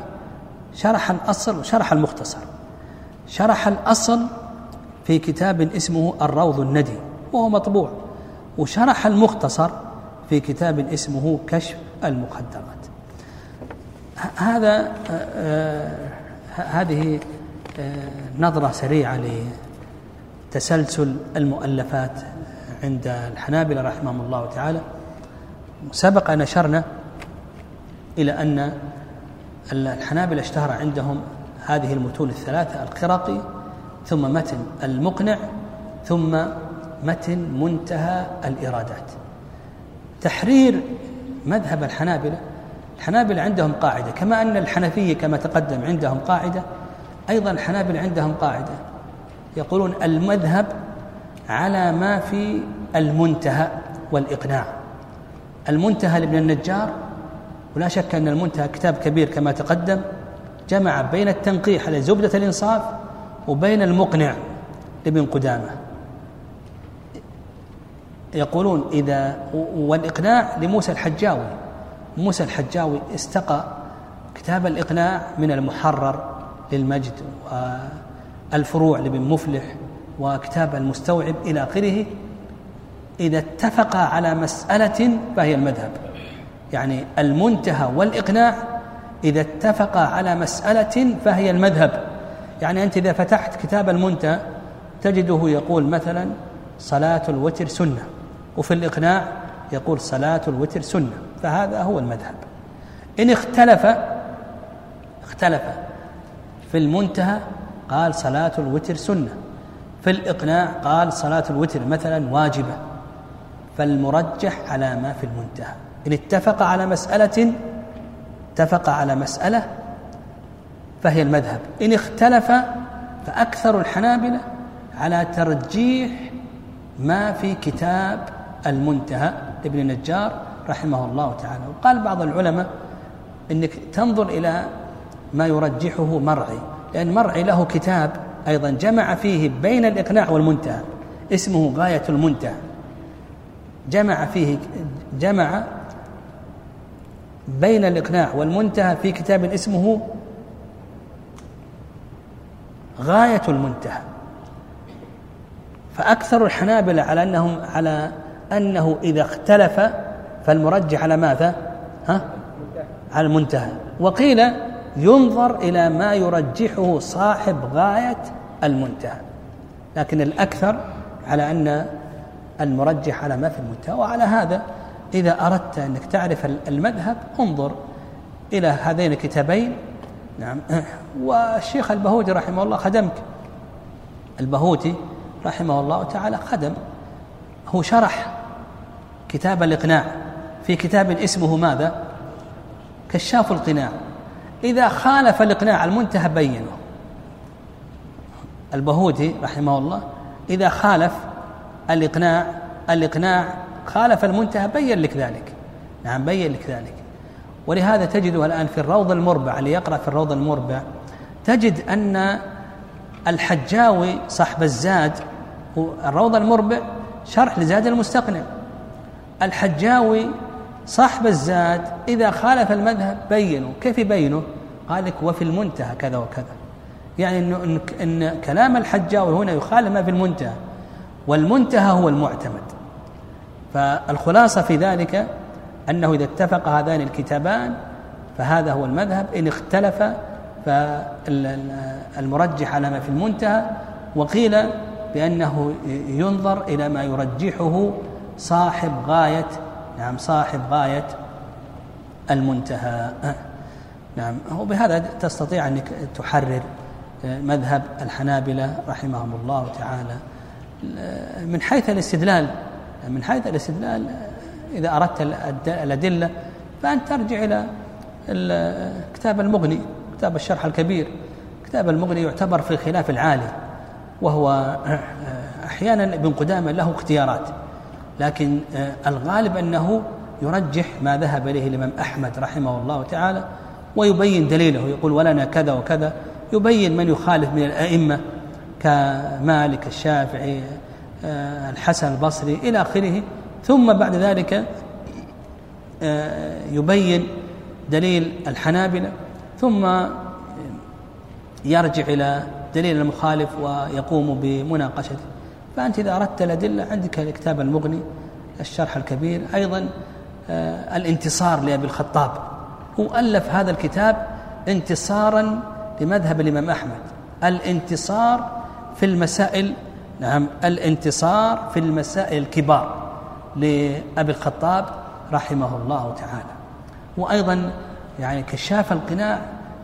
Speaker 2: شرح الأصل وشرح المختصر. شرح الأصل في كتاب اسمه الروض الندي وهو مطبوع. وشرح المختصر في كتاب اسمه كشف المخدرات. هذا آه، هذه آه، نظرة سريعة لتسلسل المؤلفات عند الحنابلة رحمهم الله تعالى. سبق أن أشرنا إلى أن الحنابلة اشتهر عندهم هذه المتون الثلاثة القرقي ثم متن المقنع ثم متن منتهى الإرادات. تحرير مذهب الحنابلة الحنابلة عندهم قاعدة كما أن الحنفية كما تقدم عندهم قاعدة أيضا الحنابلة عندهم قاعدة. يقولون المذهب على ما في المنتهى والإقناع. المنتهى لابن النجار ولا شك أن المنتهى كتاب كبير كما تقدم جمع بين التنقيح على زبدة الإنصاف وبين المقنع لابن قدامة. يقولون إذا والإقناع لموسى الحجاوي. موسى الحجاوي استقى كتاب الإقناع من المحرر للمجد والفروع لابن مفلح وكتاب المستوعب إلى آخره إذا اتفقا على مسألة فهي المذهب. يعني المنتهى والإقناع إذا اتفقا على مسألة فهي المذهب. يعني أنت إذا فتحت كتاب المنتهى تجده يقول مثلا صلاة الوتر سنة وفي الإقناع يقول صلاة الوتر سنة. فهذا هو المذهب. إن اختلف اختلف. في المنتهى قال صلاة الوتر سنة. في الإقناع قال صلاة الوتر مثلا واجبة. فالمرجح على ما في المنتهى. إن اتفق على مسألة اتفق على مسألة فهي المذهب. إن اختلف فأكثر الحنابلة على ترجيح ما في كتاب المنتهى. لابن النجار رحمه الله تعالى. وقال بعض العلماء إنك تنظر إلى ما يرجحه مرعي لأن مرعي له كتاب أيضا جمع فيه بين الإقناع والمنتهى اسمه غاية المنتهى. جمع فيه جمع بين الإقناع والمنتهى في كتاب اسمه غاية المنتهى. فأكثر الحنابلة على أنهم على أنه إذا اختلف فالمرجح على ماذا؟ ها؟ على المنتهى. وقيل ينظر إلى ما يرجحه صاحب غاية المنتهى. لكن الأكثر على أن المرجح على ما في المنتهى. وعلى هذا إذا أردت أنك تعرف المذهب انظر إلى هذين الكتابين. نعم. والشيخ البهوتي رحمه الله خدمك. البهوتي رحمه الله تعالى خدم. هو شرح كتاب الإقناع. في كتاب اسمه ماذا؟ كشاف القناع. إذا خالف الإقناع المنتهى بينه. البهوتي رحمه الله إذا خالف الإقناع الإقناع خالف المنتهى بين لك ذلك. نعم بين لك ذلك. ولهذا تجده الآن في الروض المربع اللي يقرأ في الروض المربع تجد أن الحجاوي صاحب الزاد الروض المربع شرح لزاد المستقنع. الحجاوي صاحب الزاد إذا خالف المذهب بينه كيف يبينه؟ قال لك وفي المنتهى كذا وكذا. يعني إن, إن كلام الحجاوي هنا يخالف ما في المنتهى. والمنتهى هو المعتمد. فالخلاصة في ذلك أنه إذا اتفق هذان الكتابان فهذا هو المذهب. إن اختلف فالمرجح على ما في المنتهى. وقيل بأنه ينظر إلى ما يرجحه صاحب غاية نعم صاحب غاية المنتهى. نعم وبهذا تستطيع أنك تحرر مذهب الحنابلة رحمهم الله تعالى. من حيث الاستدلال من حيث الاستدلال إذا أردت الأدلة فأنت ترجع إلى كتاب المغني كتاب الشرح الكبير. كتاب المغني يعتبر في الخلاف العالي وهو أحيانا ابن قدامة له اختيارات. لكن الغالب أنه يرجح ما ذهب إليه الإمام أحمد رحمه الله تعالى ويبين دليله يقول ولنا كذا وكذا يبين من يخالف من الأئمة كمالك الشافعي آه، الحسن البصري إلى آخره. ثم بعد ذلك آه، يبين دليل الحنابلة ثم يرجع إلى دليل المخالف ويقوم بمناقشته. فأنت إذا أردت الأدلة عندك الكتاب المغني الشرح الكبير أيضا آه، الانتصار لأبي الخطاب. هو ألف هذا الكتاب انتصارا لمذهب الإمام أحمد. الانتصار في المسائل نعم الانتصار في المسائل الكبار لأبي الخطاب رحمه الله تعالى. وأيضا يعني كشاف القناع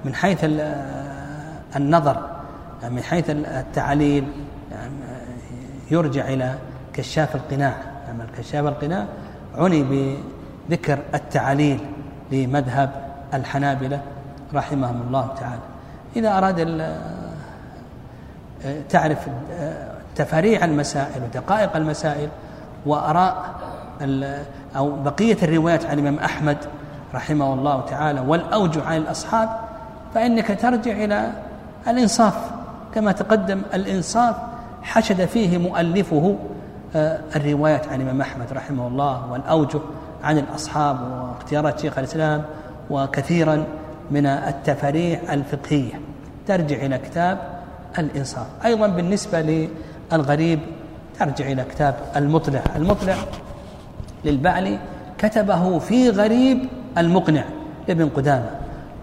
Speaker 2: من حيث النظر يعني من حيث التعليل يرجع إلى كشاف القناع. يعني كشاف القناع عني بذكر التعليل لمذهب الحنابلة رحمهم الله تعالى. إذا أراد تعرف تفاريع المسائل ودقائق المسائل وآراء أو بقية الروايات عن الإمام أحمد رحمه الله تعالى والأوجه عن الأصحاب فإنك ترجع إلى الإنصاف كما تقدم الإنصاف حشد فيه مؤلفه آه، الروايات عن الإمام أحمد رحمه الله والأوجه عن الأصحاب واختيارات شيخ الإسلام وكثيرا من التفاريع الفقهية. ترجع إلى كتاب الإنصاف. أيضا بالنسبة للغريب ترجع إلى كتاب المطلع. المطلع للبعلي كتبه في غريب المقنع لابن قدامة.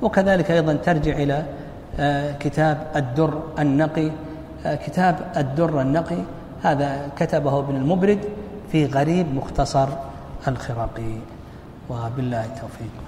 Speaker 2: وكذلك أيضا ترجع إلى آه، كتاب الدر النقي كتاب الدر النقي هذا كتبه ابن المبرد في غريب مختصر الخراقي وبالله التوفيق.